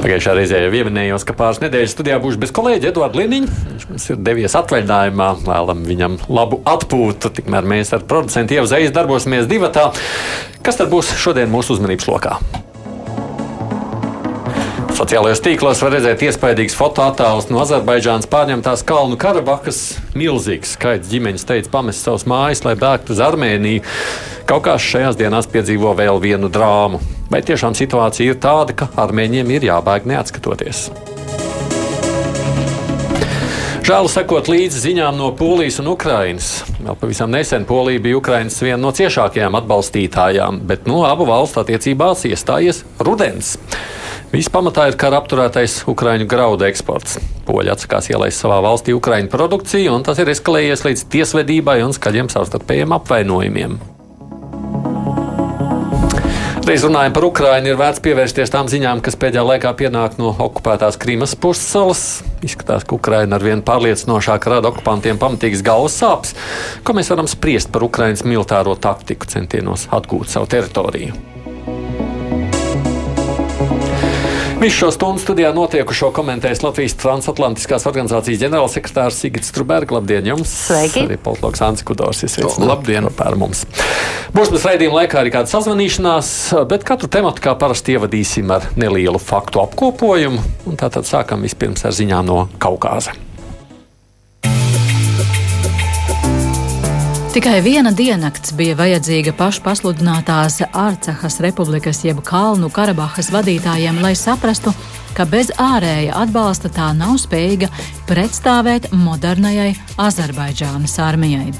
Pagājušā reizē jau pieminējos, ka pāris nedēļas studijā būšu bez kolēģa Edvards Liniņa. Viņš mums ir devies atvaļinājumā, vēlam viņam labu atpūtu. Tikmēr mēs ar producentu Ievu Zējas darbosimies divatā. Kas tad būs šodien mūsu uzmanības lokā? Sociālajos tīklos var redzēt iespaidīgs fotoattēls no Azerbaidžānas pārņemtās Kalnu Karabahas. Milzīgs skaits ģimenes teica pamest savus mājas, lai bēgtu uz Armēniju. Kaukās šajās dienās piedzīvo vēl vienu drāmu. Vai tiešām situācija ir tāda, ka armēņiem ir jābēg neatskatoties? Žēl sekot līdzi ziņām no Polijas un Ukrainas. Vēl pavisam nesen Polija bija Ukrainas viena no ciešākajām atbalstītājām, bet no abu valstu attiecībās iestājies rudens. Viss pamatā ir kara apturētais Ukrāņu graudu eksports. Poļi atsakās ielaist savā valstī Ukrāņu produkciju, un tas ir eskalējies līdz tiesvedībai un skaļiem savstarpējiem apvainojumiem. Reiz runājot par Ukrajinu, ir vērts pievērsties tām ziņām, kas pēdējā laikā pienāk no okupētās Krīmas pussalas. Izskatās, ka Ukraina ar vien pārliecinošāk rada okupantiem pamatīgas galvas sāpes. Ko mēs varam spriest par Ukrainas militāro taktiku centienos atgūt savu teritoriju? Visu šo stundu studijā notiekušo komentēs Latvijas transatlantiskās organizācijas ģenerālsekretārs Sigits Strunbergs. Labdien jums! Sveiki! Arī politologs Ansi Kudors. Labdien! Par mums! Būs bez raidījuma laikā arī kāda sazvanīšanās, bet katru tematu kā parasti ievadīsim ar nelielu faktu apkopojumu. Tātad sākam vispirms ar ziņām no Kaukāza. Tikai viena diennakts bija vajadzīga pašpasludinātās Arcahas republikas jeb Kalnu Karabahas vadītājiem, lai saprastu, ka bez ārēja atbalsta tā nav spējīga pretstāvēt modernajai Azerbaidžānas armijai.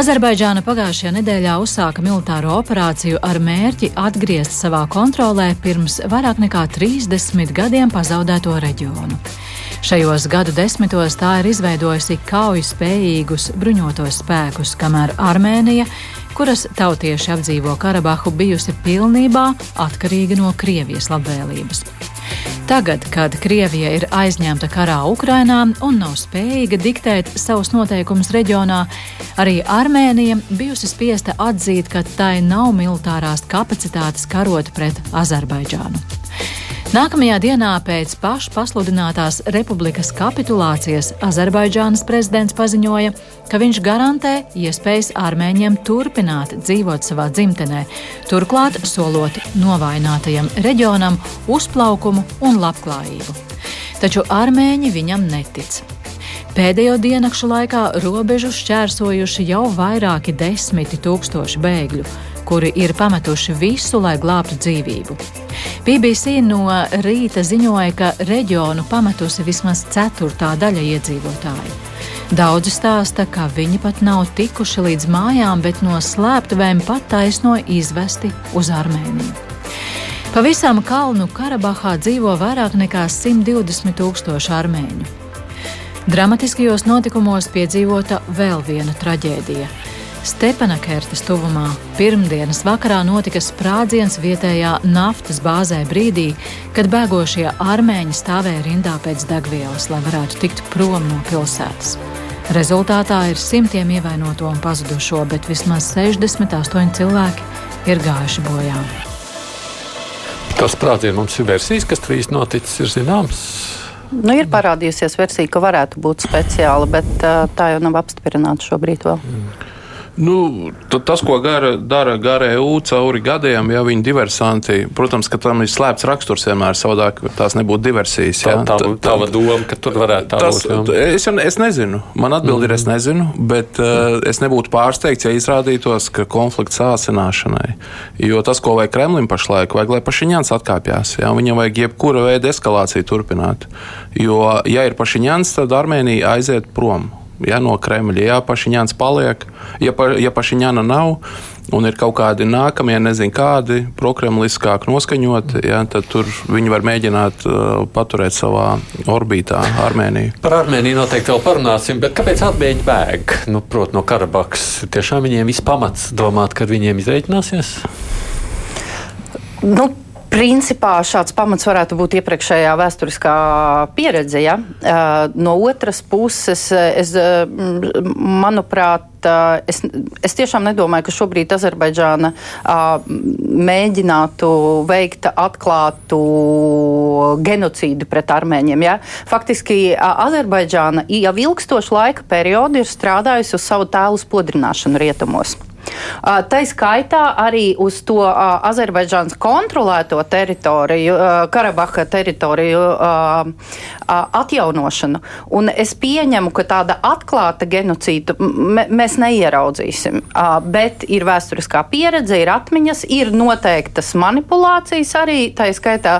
Azerbaidžāna pagājušajā nedēļā uzsāka militāro operāciju ar mērķi atgriezt savā kontrolē pirms vairāk nekā 30 gadiem pazaudēto reģionu. Šajos gadu desmitos tā ir izveidojusi kauju spējīgus bruņotos spēkus, kamēr Armēnija, kuras tautieši apdzīvo Karabahu, bijusi pilnībā atkarīga no Krievijas labvēlības. Tagad, kad Krievija ir aizņemta karā Ukrainā un nav spējīga diktēt savus noteikumus reģionā, arī Armēnija bijusi spiesta atzīt, ka tai nav militārās kapacitātes karot pret Azerbaidžānu. Nākamajā dienā pēc pašpasludinātās republikas kapitulācijas Azerbaidžānas prezidents paziņoja, ka viņš garantē iespējas armēņiem turpināt dzīvot savā dzimtenē, turklāt solot novājinātajam reģionam uzplaukumu un labklājību. Taču armēņi viņam netic. Pēdējo diennakšu laikā robežu šķērsojuši jau vairāki desmiti tūkstoši bēgļu kuri ir pametuši visu, lai glābtu dzīvību. BBC no rīta ziņoja, ka reģionu pametusi vismaz ceturtā daļa iedzīvotāju. Daudzi stāsta, ka viņi pat nav tikuši līdz mājām, bet no slēptuvēm pat taisno izvesti uz Armēniju. Pavisam Kalnu Karabahā dzīvo vairāk nekā 120 tūkstoši armēņu. Dramatiskajos notikumos piedzīvota vēl viena traģēdija. Stepanakertas tuvumā pirmdienas vakarā notika sprādziens vietējā naftas bāzē brīdī, kad bēgošie armēņi stāvēja rindā pēc degvielas, lai varētu tikt prom no pilsētas. Rezultātā ir simtiem ievainoto un pazudušo, bet vismaz 68 cilvēki ir gājuši bojā. Tas sprādziens mums ir versijas, kas tur īsti noticis, ir zināms. Nu, ir parādījusies versija, ka varētu būt speciāla, bet tā jau nav apstiprināta šobrīd vēl. Mm. Nu, tas, ko gara, dara GRU cauri gadiem, ja viņi diversanti, protams, ka tam ir slēpts raksturs vienmēr, savādāk tās nebūtu diversijas. Jā. Tā, tā būtu tava doma, ka tur varētu tā tas, būt. Jā. Es, es nezinu, man atbildi mm. ir, es nezinu, bet uh, es nebūtu pārsteigts, ja izrādītos, ka konflikts sāsināšanai. Jo tas, ko vajag Kremlim pašlaik, vajag, lai Pašiņāns atkāpjas. Jā, viņam vajag jebkura veida eskalāciju turpināt. Jo, ja ir Pašiņāns, tad Armēnija aiziet prom ja, no Kremļa. Ja Pašiņāns paliek, ja, pa, ja Pašiņāna nav, un ir kaut kādi nākamie, nezinu, kādi prokremliskāk noskaņoti, ja, tad tur viņi var mēģināt uh, paturēt savā orbītā Armēniju. Par Armēniju noteikti vēl parunāsim, bet kāpēc Armēņi bēg? Nu, Protams, no Karabaks. Tiešām viņiem viss pamats domāt, ka viņiem izreikināsies? Nu, Principā šāds pamats varētu būt iepriekšējā vēsturiskā pieredze. Ja? No otras puses, es, manuprāt, es, es tiešām nedomāju, ka šobrīd Azerbaidžāna mēģinātu veikt atklātu genocīdu pret armēņiem. Ja? Faktiski Azerbaidžāna jau ilgstošu laika periodu ir strādājusi uz savu tēlu spodrināšanu rietumos. Tā skaitā arī uz to Azerbaidžānas kontrolēto teritoriju, Karabaha teritoriju atjaunošanu. Un es pieņemu, ka tāda atklāta genocīda mēs neieraudzīsim. Bet ir vēsturiskā pieredze, ir atmiņas, ir noteiktas manipulācijas arī. Tā skaitā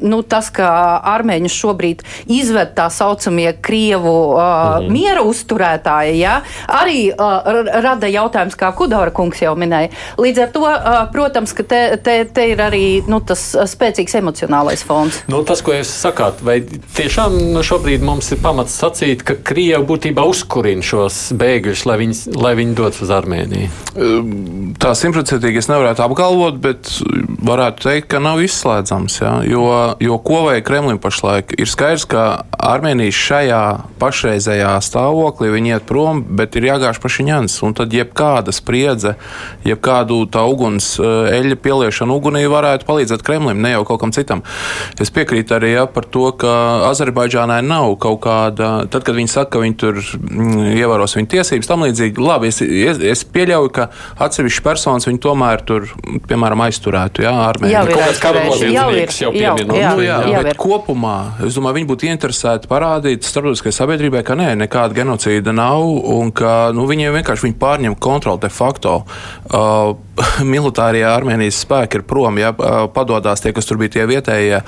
nu, tas, ka armēņus šobrīd izved tā saucamie Krievu mhm. miera uzturētāji, ja, arī rada jautājums, kā Kudora kungs jau minēja. Līdz ar to, protams, ka te, te, te ir arī nu, tas spēcīgs emocionālais fons. Nu, tas, ko jūs sakāt, vai tiešām šobrīd mums ir pamats sacīt, ka Krievija būtībā uzkurina šos bēgļus, lai viņi, lai viņi dodas uz Armēniju? Tā simtprocentīgi es nevarētu apgalvot, bet varētu teikt, ka nav izslēdzams. Ja? Jo, jo ko vajag Kremlim pašlaik? Ir skaidrs, ka Armēnija šajā pašreizējā stāvoklī viņi iet prom, bet ir jāgāž pašiņans. Un tad jebkāda spriedze, jebkādu tā uguns eh, eļļa pieliešana ugunī varētu palīdzēt Kremlim, ne jau kaut kam citam. Es piekrītu arī ja, par to, ka Azerbaidžānai nav kaut kāda, tad, kad viņi saka, ka viņi tur mm, ievēros viņu tiesības, tam līdzīgi. Labi, es, es, es pieļauju, ka atsevišķas personas viņi tomēr tur, piemēram, aizturētu, jā, armēņi. Jā, ir aizturējuši, jau ir. Jau jā, jā, nu, jā, jā, bet kopumā, es domāju, viņi būtu interesēti parādīt starptautiskajai sabiedrībai, ka nē, nekāda genocīda nav un ka nu, viņiem vienkārši viņi pārņem kontroli de facto. Uh, militārie Armēnijas spēki ir prom, ja padodas tie, kas tur bija tie vietējie.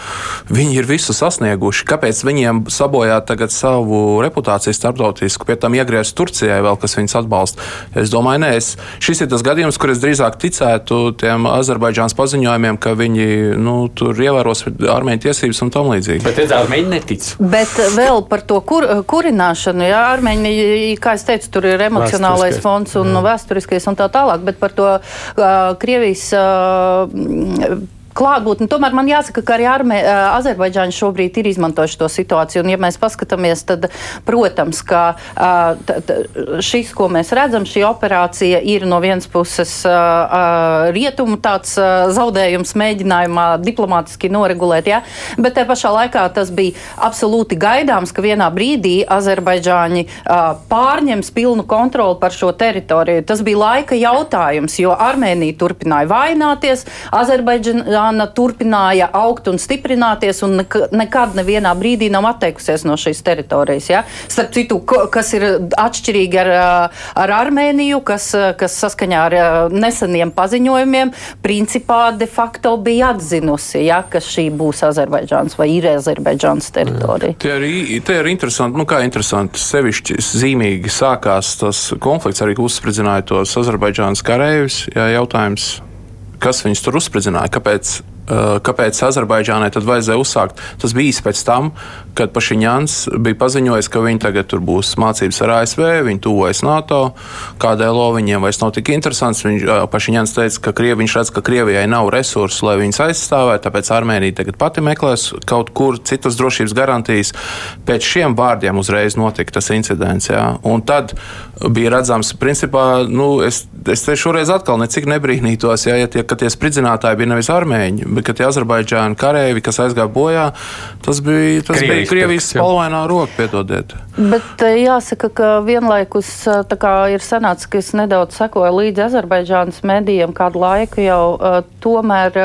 Viņi ir visu sasnieguši. Kāpēc viņiem sabojāt tagad savu reputāciju starptautisku, pie tam iegriezt Turcijai vēl, kas viņus atbalsta? Es domāju, nē, es, šis ir tas gadījums, kur es drīzāk ticētu tiem Azerbaidžānas paziņojumiem, ka viņi nu, tur ievēros armēņu tiesības un tam līdzīgi. Bet es armēņi neticu. Bet vēl par to kur, kurināšanu, jā, armēņi, kā es teicu, tur ir emocionālais fons un mm. Vēsturiskais un tā tālāk, bet par to Krievijas klātbūtni. Tomēr man jāsaka, ka arī Armē, Azerbaidžāņi šobrīd ir izmantojuši to situāciju. Un, ja mēs paskatāmies, tad, protams, ka t, t, šis, ko mēs redzam, šī operācija ir no vienas puses rietumu tāds zaudējums mēģinājumā diplomātiski noregulēt, ja? bet te pašā laikā tas bija absolūti gaidāms, ka vienā brīdī Azerbaidžāņi pārņems pilnu kontroli par šo teritoriju. Tas bija laika jautājums, jo Armēnija turpināja vaināties, Azerbaidžāņi Irāna turpināja augt un stiprināties un nekad nevienā brīdī nav atteikusies no šīs teritorijas. Ja? Starp citu, kas ir atšķirīgi ar, ar Armēniju, kas, kas saskaņā ar neseniem paziņojumiem principā de facto bija atzinusi, ja, ka šī būs Azerbaidžāns vai ir Azerbaidžāns teritorija. Tie arī tie ir interesanti, nu kā interesanti, sevišķi zīmīgi sākās tas konflikts, arī uzspridzināja tos Azerbaidžānas kareivis. Jā, jautājums kas viņus tur uzspridzināja, kāpēc kāpēc Azerbaidžānai tad vajadzēja uzsākt? Tas bija pēc tam, kad Pašiņāns bija paziņojis, ka viņi tagad būs mācības ar ASV, viņi tuvojas NATO, KDLO viņiem vairs nav tik interesants. Viņš, eh, Pašiņāns teica, ka Krievi, viņš redz, ka Krievijai nav resursu, lai viņus aizstāvētu, tāpēc Armēnija tagad pati meklēs kaut kur citas drošības garantijas. Pēc šiem vārdiem uzreiz notika tas incidents. Jā. Un tad bija redzams, principā, nu, es, es te šoreiz atkal necik nebrīnītos, jā, ja tie, ka tie spridzinātāji bija nevis armēņi bet tie Azerbaidžāni kareivi, kas aizgāja bojā, tas bija, tas Krievijas, bija Krievijas spalvainā roka, piedodiet. Bet eh, jāsaka, ka vienlaikus eh, kā, ir sanācis, ka es nedaudz sekoju līdzi Azerbaidžānas medijiem kādu laiku jau, eh, tomēr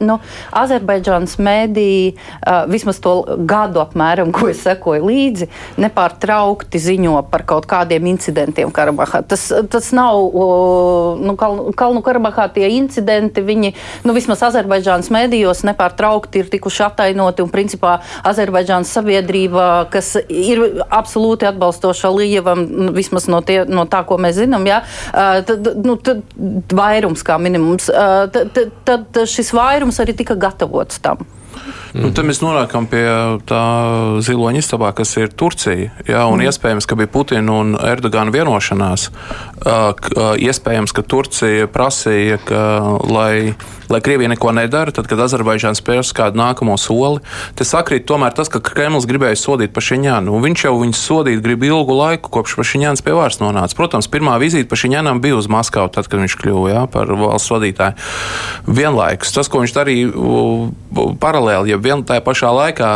Nu, Azerbaidžānas mēdī, uh, vismaz to gadu apmēram, ko es sekoju līdzi, nepārtraukti ziņo par kaut kādiem incidentiem Karabahā. Tas, tas nav uh, nu, Kalnu, Kalnu Karabahā tie incidenti, viņi nu, vismaz Azerbaidžānas mēdījos nepārtraukti ir tikuši attainoti un principā Azerbaidžānas sabiedrība, kas ir absolūti atbalstoša Lījevam, nu, vismaz no, tie, no tā, ko mēs zinām, ja, uh, tad, nu, tad vairums kā minimums. Uh, tad, tad šis vairums jautājums arī tika gatavots tam. Mm. Nu, tad mēs nonākam pie tā ziloņa istabā, kas ir Turcija. Jā, un mm. iespējams, ka bija Putina un Erdogana vienošanās. Iespējams, ka Turcija prasīja, ka, lai lai Krievija neko nedara, tad, kad Azerbaidžāna spērs kādu nākamo soli, te sakrīt tomēr tas, ka Kremlis gribēja sodīt Pašiņānu. Viņš jau viņu sodīt grib ilgu laiku, kopš Pašiņāns pie varas nonāca. Protams, pirmā vizīte Pašiņānam bija uz Maskavu, tad, kad viņš kļuva jā, par valsts vadītāju. Vienlaikus tas, ko viņš darīja paralēli, ja vien tajā pašā laikā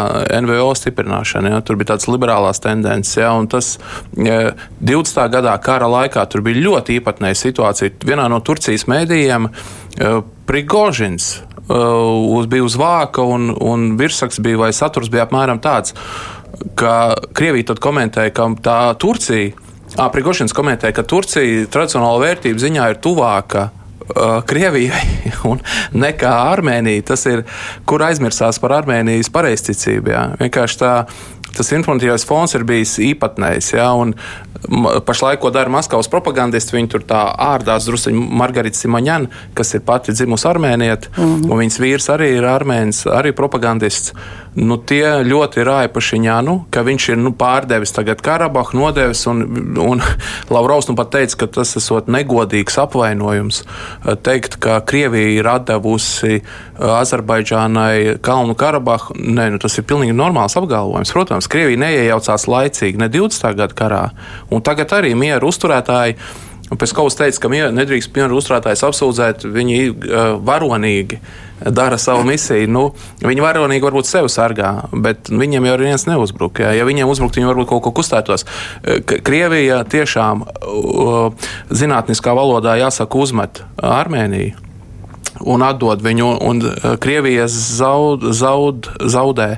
NVO stiprināšana, jā, tur bija tāds liberālās tendences, jā, un tas jā, 20. gadā kara laikā tur bija ļoti īpatnēja situācija. Vienā no Turcijas mēdījiem Prigožins uh, bija uz vāka, un, un virsraksts bija, vai saturs bija apmēram tāds, ka Krievija tad komentēja, ka tā Turcija, Prigožins komentēja, ka Turcija tradicionāla vērtība ziņā ir tuvāka. Uh, Krievijai un nekā Armēnija. Tas ir, kur aizmirsās par Armēnijas pareizticību. Jā. Vienkārši tā, tas informatīvais fons ir bijis īpatnējs. Un pašlaik, ko dara Maskavas propagandisti, viņi tur tā ārdās druskuļi Margarita Simoņana, kas ir pati dzimusi armēnieta, mm -hmm. un viņas vīrs arī ir armēnis, arī propagandists. Nu, tie ļoti rāja Pašiņānu, ka viņš ir nu, pārdevis tagad Karabahu, nodevis, un, un Lavrovs nu pat teica, ka tas esot negodīgs apvainojums. Teikt, ka Krievija ir atdevusi Azerbaidžānai Kalnu Karabahu, nē, nu, tas ir pilnīgi normāls apgalvojums. Protams, Krievija neiejaucās laicīgi ne 20. gada karā, Un tagad arī mieru uzturētāji. Peskovs teica, ka mier, nedrīkst mieru uzturētājus apsūdzēt, viņi uh, varonīgi dara savu misiju. Nu, viņi varonīgi varbūt sevi sargā, bet viņiem jau viens neuzbruk. Jā. Ja viņiem uzbrukt, viņi varbūt kaut ko kustētos. Krievija tiešām zinātniskā valodā jāsaka uzmet Armēniju. Un atdod viņu, un Krievija zaud, zaud, zaudē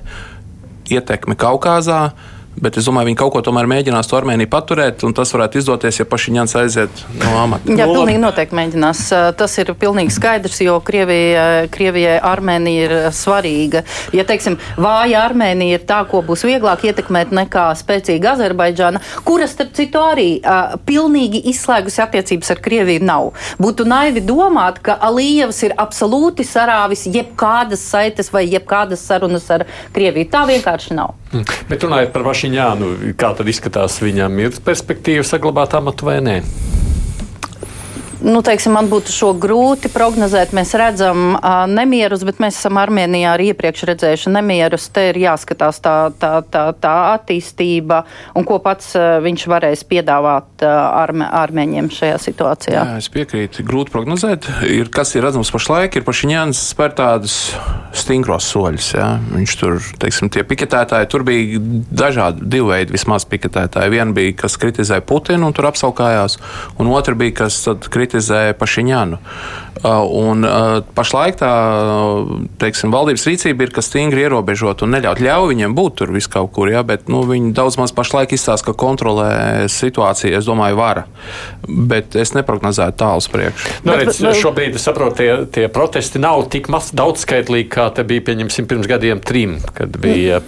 ietekmi Kaukazā, Bet es domāju, viņi kaut ko tomēr mēģinās to Armēniju paturēt, un tas varētu izdoties, ja Pašiņāns aiziet no amata. Jā, nu, pilnīgi noteikti mēģinās. Tas ir pilnīgi skaidrs, jo Krievija, Krievijai Armēnija ir svarīga. Ja, teiksim, vāja Armēnija ir tā, ko būs vieglāk ietekmēt nekā spēcīga Azerbaidžāna, kuras, starp citu, arī uh, pilnīgi izslēgusi attiecības ar Krieviju nav. Būtu naivi domāt, ka Alijevs ir absolūti sarāvis jebkādas saites vai jebkādas sarunas ar Krieviju. Tā vienkārši nav. Bet runājot par Vašiņānu, kā tad izskatās viņam, ir perspektīva saglabāt amatu vai nē? Nu, teiksim, man būtu šo grūti prognozēt. Mēs redzam uh, nemierus, bet mēs esam Armēnijā arī iepriekš redzējuši nemierus. Te ir jāskatās tā, tā, tā, tā attīstība un ko pats uh, viņš varēs piedāvāt uh, arme, armēņiem šajā situācijā. Jā, es piekrītu. Grūti prognozēt. Ir, kas ir redzams pašlaik, ir pašiņēns spēr tādus stingros soļus. Jā. Viņš tur, teiksim, tie piketētāji, tur bija dažādi, divi veidi vismaz piketētāji. Viena bija, kas kritizēja Putinu un tur apsaukājās, un otra bija, kas kritizēja kritizē Pašiņānu. Uh, un uh, pašlaik tā teiksim, valdības rīcība ir, ka stingri ierobežot un neļaut ļauj viņiem būt tur vis kaut kur, ja, bet nu, viņi daudz maz pašlaik izstāsta, ka kontrolē situāciju, es domāju, vara. Bet es neprognozētu tālu uz priekšu. Nu, redz, šobrīd, es saprotu, tie, tie protesti nav tik maz daudzskaitlīgi, kā te bija, pieņemsim, pirms gadiem trim, kad bija.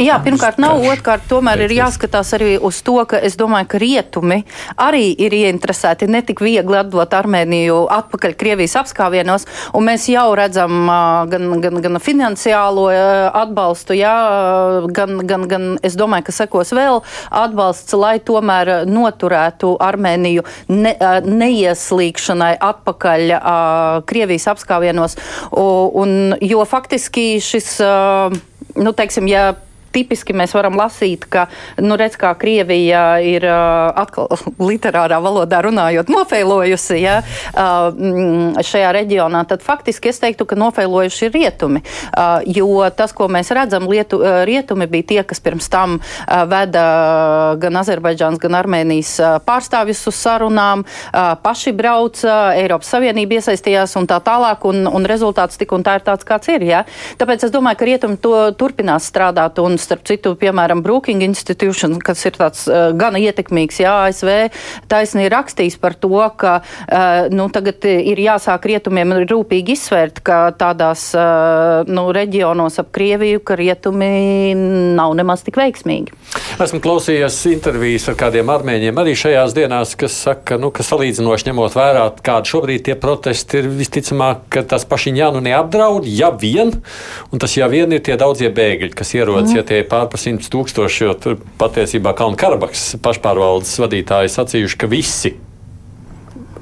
Jā, pirmkārt, nav. Otrkārt, tomēr ir jāskatās arī uz to, ka es domāju, ka rietumi arī ir ieinteresēti ne tik viegli atdot Armēniju atpakaļ Krievijas apskāvienos, un mēs jau redzam gan, gan, gan finansiālo atbalstu, jā, gan, gan, gan es domāju, ka sekos vēl atbalsts, lai tomēr noturētu Armēniju ne, neieslīgšanai atpakaļ Krievijas apskāvienos. Un, jo faktiski šis, nu, teiksim, ja tipiski mēs varam lasīt, ka, nu, redz, kā Krievija ir atkal literārā valodā runājot, nofeilojusi ja, uh, šajā reģionā, tad faktiski es teiktu, ka nofeilojuši ir rietumi. Jo tas, ko mēs redzam, lietu, rietumi bija tie, kas pirms tam veda gan Azerbaidžāns, gan Armēnijas pārstāvjus uz sarunām, paši brauca, Eiropas Savienība iesaistījās un tā tālāk, un, un rezultāts tik un tā ir tāds, kāds ir. Ja. Tāpēc es domāju, ka rietumi to turpinās strādāt, un starp citu, piemēram, Brookings Institution, kas ir tāds uh, gana ietekmīgs, jā, ASV, taisnīgi rakstījis par to, ka uh, nu, tagad ir jāsāk rietumiem rūpīgi izsvērt, ka tādās uh, nu, reģionos ap Krieviju, ka rietumi nav nemaz tik veiksmīgi. Esmu klausījies intervijas ar kādiem armēņiem arī šajās dienās, kas saka, nu, ka salīdzinoši ņemot vērā, kāda šobrīd tie protesti ir, visticamāk, ka tas pašiņānu neapdraud, ja vien, un tas ja vien ir tie daudzie bēgļi, kas ierodas, mm. ja tie ir pārpa simts tūkstoši, jo tur patiesībā Kalnu Karabaks pašpārvaldes vadītāji sacījuši, ka visi,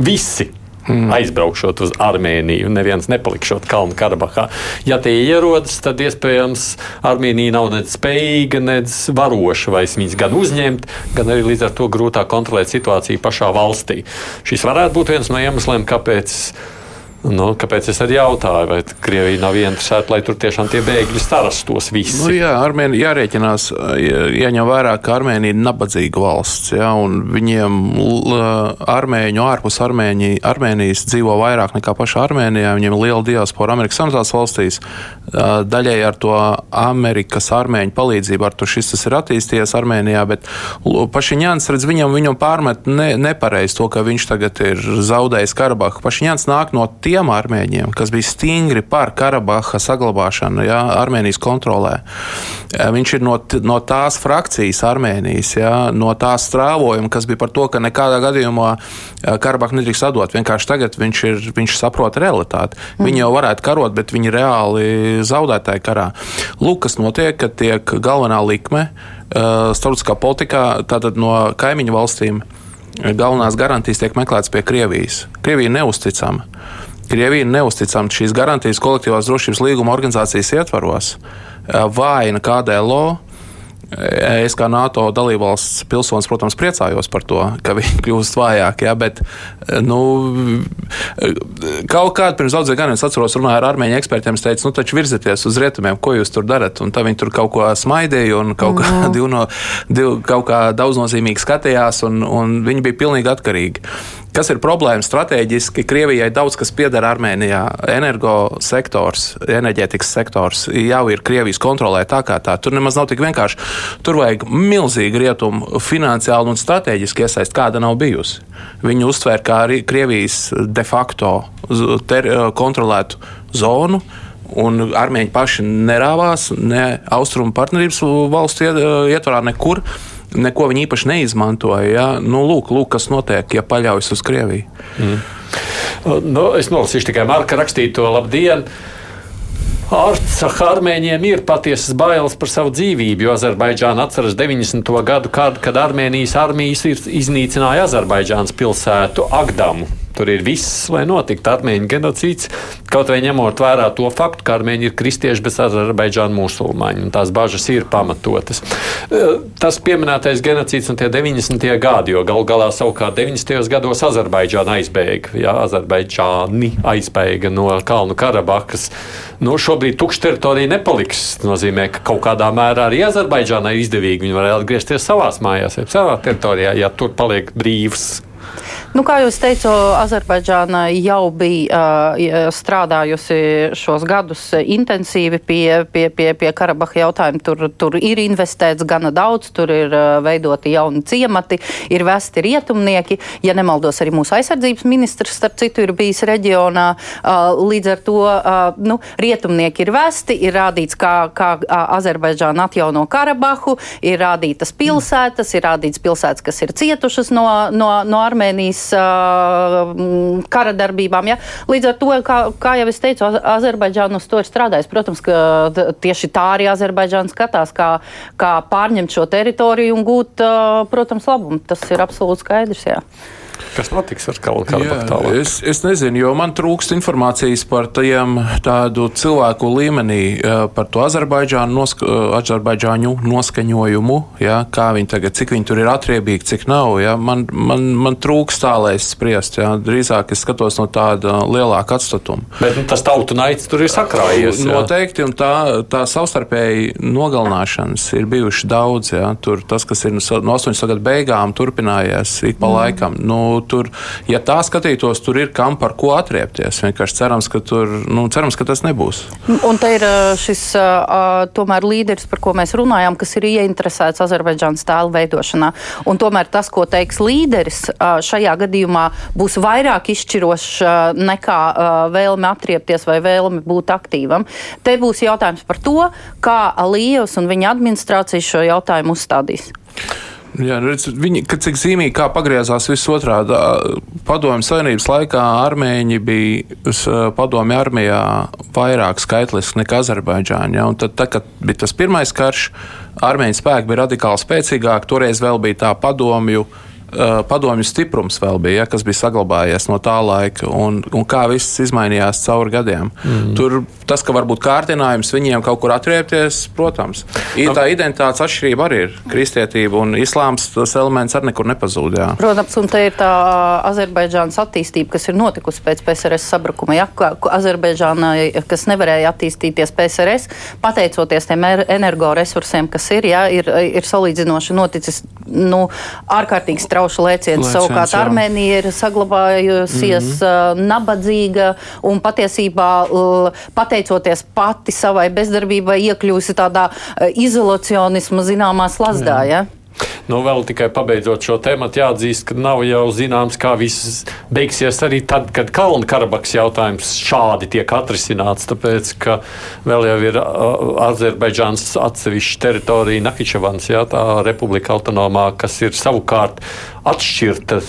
visi Mm. Aizbraukšot uz Armēniju, neviens nepalikšot Kalnu Karabahā. Ja tie ierodas, tad iespējams Armēnija nav nec spējīga, nec varoša vairs viņus gan uzņemt, gan arī līdz ar to grūtāk kontrolēt situāciju pašā valstī. Šis varētu būt viens no iemesliem, kāpēc Nu, kāpēc es arī jautāju, vai Krievija nav interesēta, lai tur tiešām tie bēgļi sarastos visi? Nu, jā, Armēnija jārēķinās, jāņem vērā, ka Armēnija ir nabadzīga valsts, jā, viņiem armēņu ārpus Armēņi, Armēnijas dzīvo vairāk nekā pašā Armēnijā, viņiem ir liela diaspora Amerikas Savienotās valstīs. Daļai ar to Amerikas armēņu palīdzību ar to šis tas ir attīstījies Armēnijā, bet Pašiņāns redz viņam, viņam pārmet ne, nepareizi to, ka viņš tagad ir zaudējis Karabahu. Pašiņāns nāk no tie tiem armēņiem, kas bija stingri par Karabaha saglabāšanu jā, Armēnijas kontrolē. Viņš ir no, no tās frakcijas Armēnijas, jā, no tās strāvojuma, kas bija par to, ka nekādā gadījumā Karabahu nedrīkst atdot. Vienkārši tagad viņš, ir, viņš saprot realitāti. Mm. Viņi jau varētu karot, bet viņi reāli zaudētāji karā. Lūk, kas notiek, kad tiek galvenā likme starptautiskā politikā tātad no kaimiņu valstīm galvenās garantijas tiek meklētas pie Krievijas. Krievija ir neusticama. Krievija neusticama šīs garantijas kolektīvās drošības līguma organizācijas ietvaros, vājina KDLO. Es kā NATO dalībvalsts pilsonis, protams, priecājos par to, ka viņi kļūst vājāki. Ja, bet nu, kaut kādā pirms daudziem gadiem es atceros, runāju ar armēņu ekspertiem. Es teicu, nu, taču virzieties uz rietumiem, ko jūs tur darat. Un tad viņi tur kaut ko smaidīja un kaut, kā, mm. div no, div, kaut kā daudznozīmīgi skatījās, un, un viņi bija pilnīgi atkarīgi. Kas ir problēma strateģiski? Krievijai daudz kas pieder Armēnijā. Energosektors, enerģētikas sektors jau ir Krievijas kontrolē tā kā tā. Tur nemaz nav tik vienkārši. Tur vajag milzīgu rietumu finansiāli un strateģiski iesaist, kāda nav bijusi. Viņi uztvēra kā Krievijas de facto ter, kontrolētu zonu. Un armēņi paši nerāvās ne austrumu partnerības valstu ietvarā nekur neko viņi īpaši neizmantoja. Ja? Nu, lūk, lūk, kas notiek, ja paļaujas uz Krieviju. Mm. Nu, es nolasīšu tikai Marka rakstīto labdienu. Armēņiem ir patiesas bailes par savu dzīvību, jo Azerbaidžāna atceras 90. gadu, kad, kad Armēnijas armijas iznīcināja Azerbaidžānas pilsētu Agdamu. Tur ir viss, lai notiktu armēņu genocīds, kaut vai ņemot vērā to faktu, ka armēņi ir kristieši, bet Azerbaidžāna musulmaņi, un tās bažas ir pamatotas. E, tas pieminētais genocīds un tie 90. gadi, jo gal galā savukārt 90. gados Azerbaidžāna aizbēga, jā, Azerbaidžāni aizbēga no Kalnu Karabakas. Nu, šobrīd tukša teritorija nepaliks. Tas nozīmē, ka kaut kādā mērā arī Azerbaidžānai izdevīgi. Viņi var atgriezties savās mājās, savā teritorijā, ja tur paliek brīvs Nu, kā jau teicu, Azerbaidžāna jau bija uh, strādājusi šos gadus intensīvi pie, pie, pie, pie Karabaha jautājuma. Tur, tur ir investēts gana daudz, tur ir uh, veidoti jauni ciemati, ir vesti rietumnieki. Ja nemaldos, arī mūsu aizsardzības ministrs, starp citu, ir bijis reģionā. Uh, līdz ar to uh, nu, rietumnieki ir vesti, ir rādīts, kā, kā Azerbaidžāna atjauno Karabahu, ir rādītas pilsētas, ir rādīts pilsētas, kas ir cietušas no, no, no Armēnijas uh, kara darbībām. Ja? Līdz ar to, kā, kā jau es teicu, Azerbaidžāna uz to ir strādājis. Protams, ka tieši tā arī Azerbaidžāna skatās, kā, kā pārņemt šo teritoriju un gūt, uh, protams, labumu. Tas ir absolūti skaidrs. Jā. Kas notiks ar Kalnu Karabahu tālāk? Es, es nezinu, jo man trūkst informācijas par tiem tādu cilvēku līmenī, par to Azerbaidžānu noska, Azerbaidžāņu noskaņojumu, ja, kā viņi tagad, cik viņi tur ir atriebīgi, cik nav. Ja. Man, man, man trūkst tā, lai es spriest. Ja. Drīzāk es skatos no tāda lielāka atstatuma. Bet nu, tas tautu naids tur ir sakrājies. Jā. Noteikti, un tā, tā savstarpēji nogalināšanas ir bijuši daudz. Ja. Tur tas, kas ir no 80. gadu beigām, turpinājies ik pa mm. laikam. Nu, tur, ja tā skatītos, tur ir kam par ko atriepties. Vienkārši cerams, ka, tur, nu, cerams, ka tas nebūs. Un te ir šis tomēr līderis, par ko mēs runājām, kas ir ieinteresēts Azerbaidžānas tēlu veidošanā. Un tomēr tas, ko teiks līderis, šajā gadījumā būs vairāk izšķirošs nekā vēlme atriepties vai vēlme būt aktīvam. Te būs jautājums par to, kā Alievs un viņa administrācija šo jautājumu uzstādīs. Jā, nu, redz, viņi, kad cik zīmīgi kā pagriezās viss otrādi, padomju savienības laikā armēņi bija padomju armijā vairāk skaitliski nekā Azerbaidžāņi. Ja? Un tad, tad, kad bija tas pirmais karš, armēņu spēki bija radikāli spēcīgāki, toreiz vēl bija tā padomju padomju stiprums vēl bija, ja, kas bija saglabājies no tā laika, un, un kā viss izmainījās cauri gadiem. Mm. Tur tas, ka varbūt kārtinājums viņiem kaut kur atriepties, protams. I, tā identitātes atšķirība arī ir. Kristietība un islāms tas elements arī nekur nepazūd. Jā. Protams, un te ir tā Azerbaidžānas attīstība, kas ir notikusi pēc PSRS sabrukuma. Ja, Azerbaidžānai, kas nevarēja attīstīties PSRS, pateicoties tiem er, energoresursiem, kas ir, ja, ir, ir salīdzinoši noticis nu, ārkārtīgi strauji traušu lēciens. lēciens Savukārt jā. Armēnija ir saglabājusies mm -hmm. nabadzīga un patiesībā pateicoties pati savai bezdarbībai iekļūsi tādā izolacionisma zināmā slazdā. Jā. Ja? Nu, vēl tikai pabeidzot šo tēmu, jāatzīst, ka nav jau zināms, kā viss beigsies arī tad, kad Kalnu Karabaks jautājums šādi tiek atrisināts. Tāpēc, ka vēl jau ir Azerbaidžāns atsevišķa teritorija, Nahičevans, jā, tā republika autonomā, kas ir savukārt atšķirta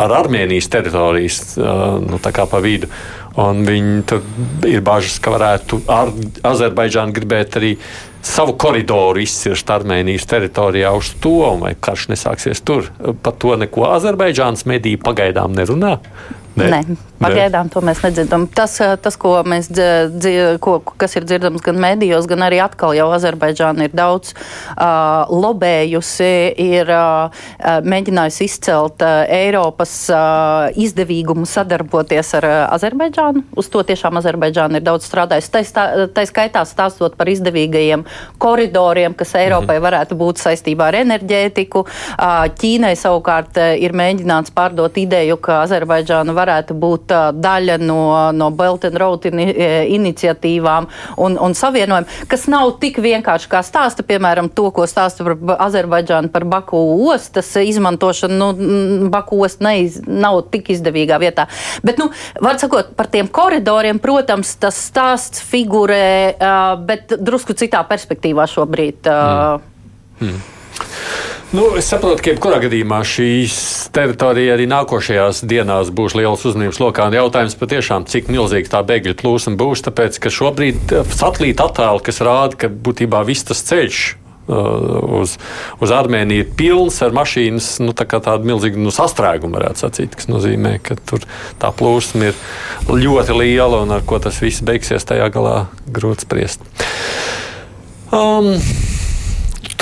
ar Armēnijas teritorijas nu, pa vidu. Un viņi tur ir bažas, ka varētu ar Azerbaidžānu gribēt arī savu koridoru izcirst Armēnijas teritorijā uz to, vai karš nesāksies tur. Par to neko Azerbaidžānas mediji pagaidām nerunā. Ne. Nē, pagaidām to mēs nedzirdam. Tas, eh, tas ko mēs, dzir, ko, kas ir dzirdams gan medijos, gan arī atkal jau Azerbaidžāna ir daudz uh, lobējusi, ir uh, mēģinājusi izcelt uh, Eiropas uh, izdevīgumu sadarboties ar uh, Azerbaidžānu. Uz to tiešām Azerbaidžāna ir daudz strādājusi. Tā, tā, tā skaitā stāstot par izdevīgajiem koridoriem, kas Eiropai mhm. varētu būt saistībā ar enerģētiku. Uh, Ķīnai savukārt ir mēģināts pārdot ideju, ka Azerbaidžāna varētu būt daļa no, no Belt and Road in, iniciatīvām un, un savienojumiem, kas nav tik vienkārši kā stāsta, piemēram, to, ko stāsta par Azerbaidžānu par Baku ostas izmantošanu. Nu, Baku osta neiz, nav tik izdevīgā vietā. Bet, nu, var sakot, par tiem koridoriem, protams, tas stāsts figurē, bet drusku citā perspektīvā šobrīd. Mm. Mm. Nu, es saprotu, ka jebkurā gadījumā šīs teritorija arī nākošajās dienās būs liels uzmanības lokā. Jautājums patiešām, cik milzīga tā bēgļu plūsma būs, tāpēc ka šobrīd eh, satelīta attēli, kas rāda, ka būtībā viss tas ceļš uh, uz, uz Armēniju ir pilns ar mašīnas, nu, tā tādu milzīgu nu, sastrēgumu, varētu sacīt, kas nozīmē, ka tur tā plūsma ir ļoti liela un ar ko tas viss beigsies tajā galā grūti spriest. Um,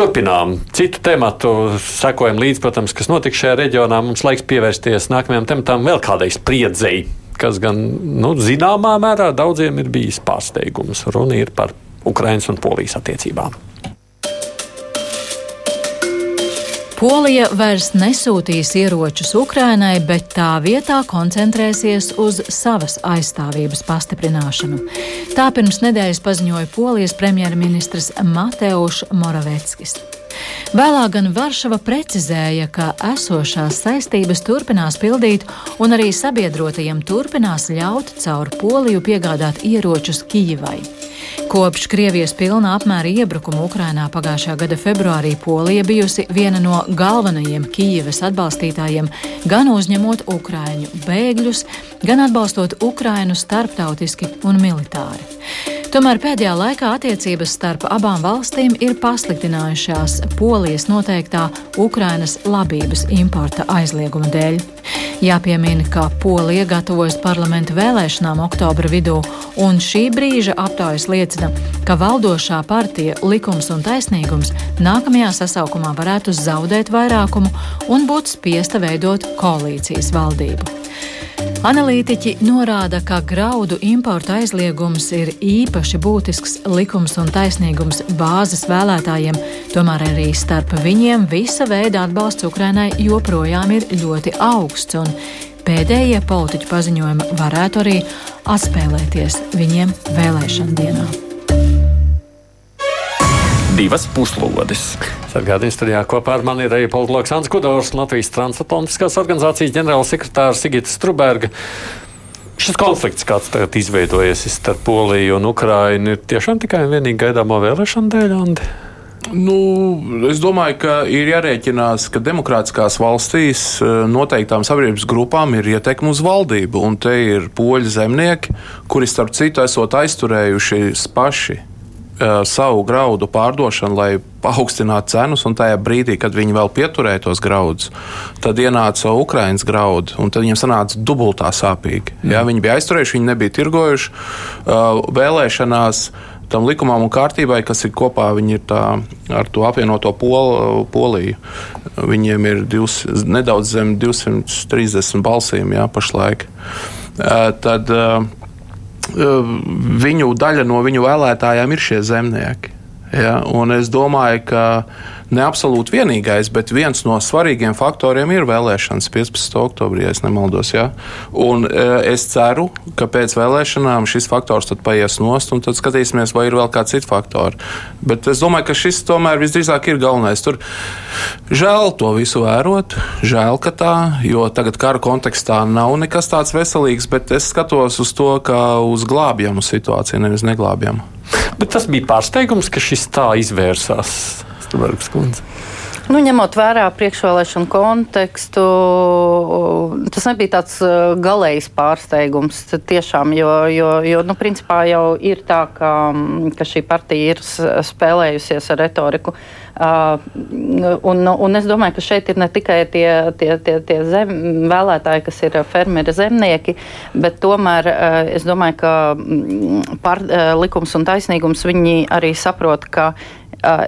Turpinām citu tematu, sekojam līdzi, protams, kas notiks šajā reģionā. Mums laiks pievērsties nākamajam tematam, vēl kādai spriedzei, kas gan nu, zināmā mērā daudziem ir bijis pārsteigums. Runa ir par Ukraiņas un Polijas attiecībām. Polija vairs nesūtīs ieročus Ukrainai, bet tā vietā koncentrēsies uz savas aizstāvības pastiprināšanu. Tā pirms nedēļas paziņoja Polijas premjerministrs Mateuš Moraveckis. Vēlāk gan Varšava precizēja, ka esošās saistības turpinās pildīt, un arī sabiedrotajiem turpinās ļaut caur Poliju piegādāt ieročus Kijivai. Kopš Krievijas pilna apmēra iebrukuma Ukrainā pagājušā gada februārī Polija bijusi viena no galvenajiem Kijivas atbalstītājiem, gan uzņemot Ukraiņu bēgļus, gan atbalstot Ukrainu starptautiski un militāri. Tomēr pēdējā laikā attiecības starp abām valstīm ir pasliktinājušās Polijas noteiktā Ukrainas labības importa aizlieguma dēļ. Jāpiemina, ka Polija gatavojas parlamenta vēlēšanām oktobra vidū, un šī brīža aptaujas liecina, ka valdošā partija Likums un taisnīgums nākamajā sasaukumā varētu zaudēt vairākumu un būt spiesta veidot koalīcijas valdību. Analītiķi norāda, ka graudu importa aizliegums ir īpaši būtisks likums un taisnīgums bāzes vēlētājiem, tomēr arī starp viņiem visa veida atbalsts Ukrainai joprojām ir ļoti augsts, un pēdējie politiķu paziņojumi varētu arī atspēlēties viņiem vēlēšana dienā divas puslodes. Sargādījums studijā kopā ar mani ir arī politologs Ants Kudors, Latvijas transatlantiskās organizācijas ģenerālsekretārs Sigita Struberga. Šis konflikts, kāds tagad izveidojies starp Poliju un Ukrainu, ir tiešām tikai un vienīgi gaidāmo vēlēšanu dēļ. Andi? Nu, es domāju, ka ir jārēķinās, ka demokrātiskās valstīs eh, noteiktām sabiedrības grupām ir ietekme uz valdību. Un te ir poļu zemnieki, kuri starp citu esot aizturējuši paši savu graudu pārdošanu, lai paaugstinātu cenas, un tajā brīdī, kad viņi vēl pieturēja tos graudus, tad ienāca Ukraiņas graudi, un tad viņiem sanāca dubultā sāpīgi. Mm. Jā, viņi bija aizturējuši, viņi nebija tirgojuši uh, vēlēšanās. Tam likumam un kārtībai, kas ir kopā, ir tā, ar to apvienoto pol, poliju. Viņiem ir divs, nedaudz zem 230 balsīm jā, pašlaik. Tad, viņu daļa no viņu vēlētājiem ir šie zemnieki. Ja, un es domāju, ka ne absolūti vienīgais, bet viens no svarīgiem faktoriem ir vēlēšanas 15. oktobrī, ja nemaldos. Ja? Un, e, es ceru, ka pēc vēlēšanām šis faktors paies nost, un tad skatīsimies, vai ir vēl kādi citi faktori. Bet es domāju, ka šis tomēr visdrīzāk ir galvenais. Tur žēl to visu vērot, žēl, ka tā, jo tagad kara kontekstā nav nekas tāds veselīgs, bet es skatos uz to kā uz glābjamu situāciju, nevis neglābjamu. Bet tas bija pārsteigums, ka šis tā izvērsās. Strunbergs kundze? Nu, ņemot vērā priekšvēlēšanu kontekstu, tas nebija tāds uh, galējs pārsteigums. Tiešām, jo, jo, jo nu, principā jau ir tā, ka, mm, ka šī partija ir spēlējusies ar retoriku. Uh, un, un es domāju, ka šeit ir ne tikai tie, tie, tie, tie zem, vēlētāji, kas ir fermeri zemnieki, bet tomēr uh, es domāju, ka mm, par, uh, likums un taisnīgums viņi arī saprot, ka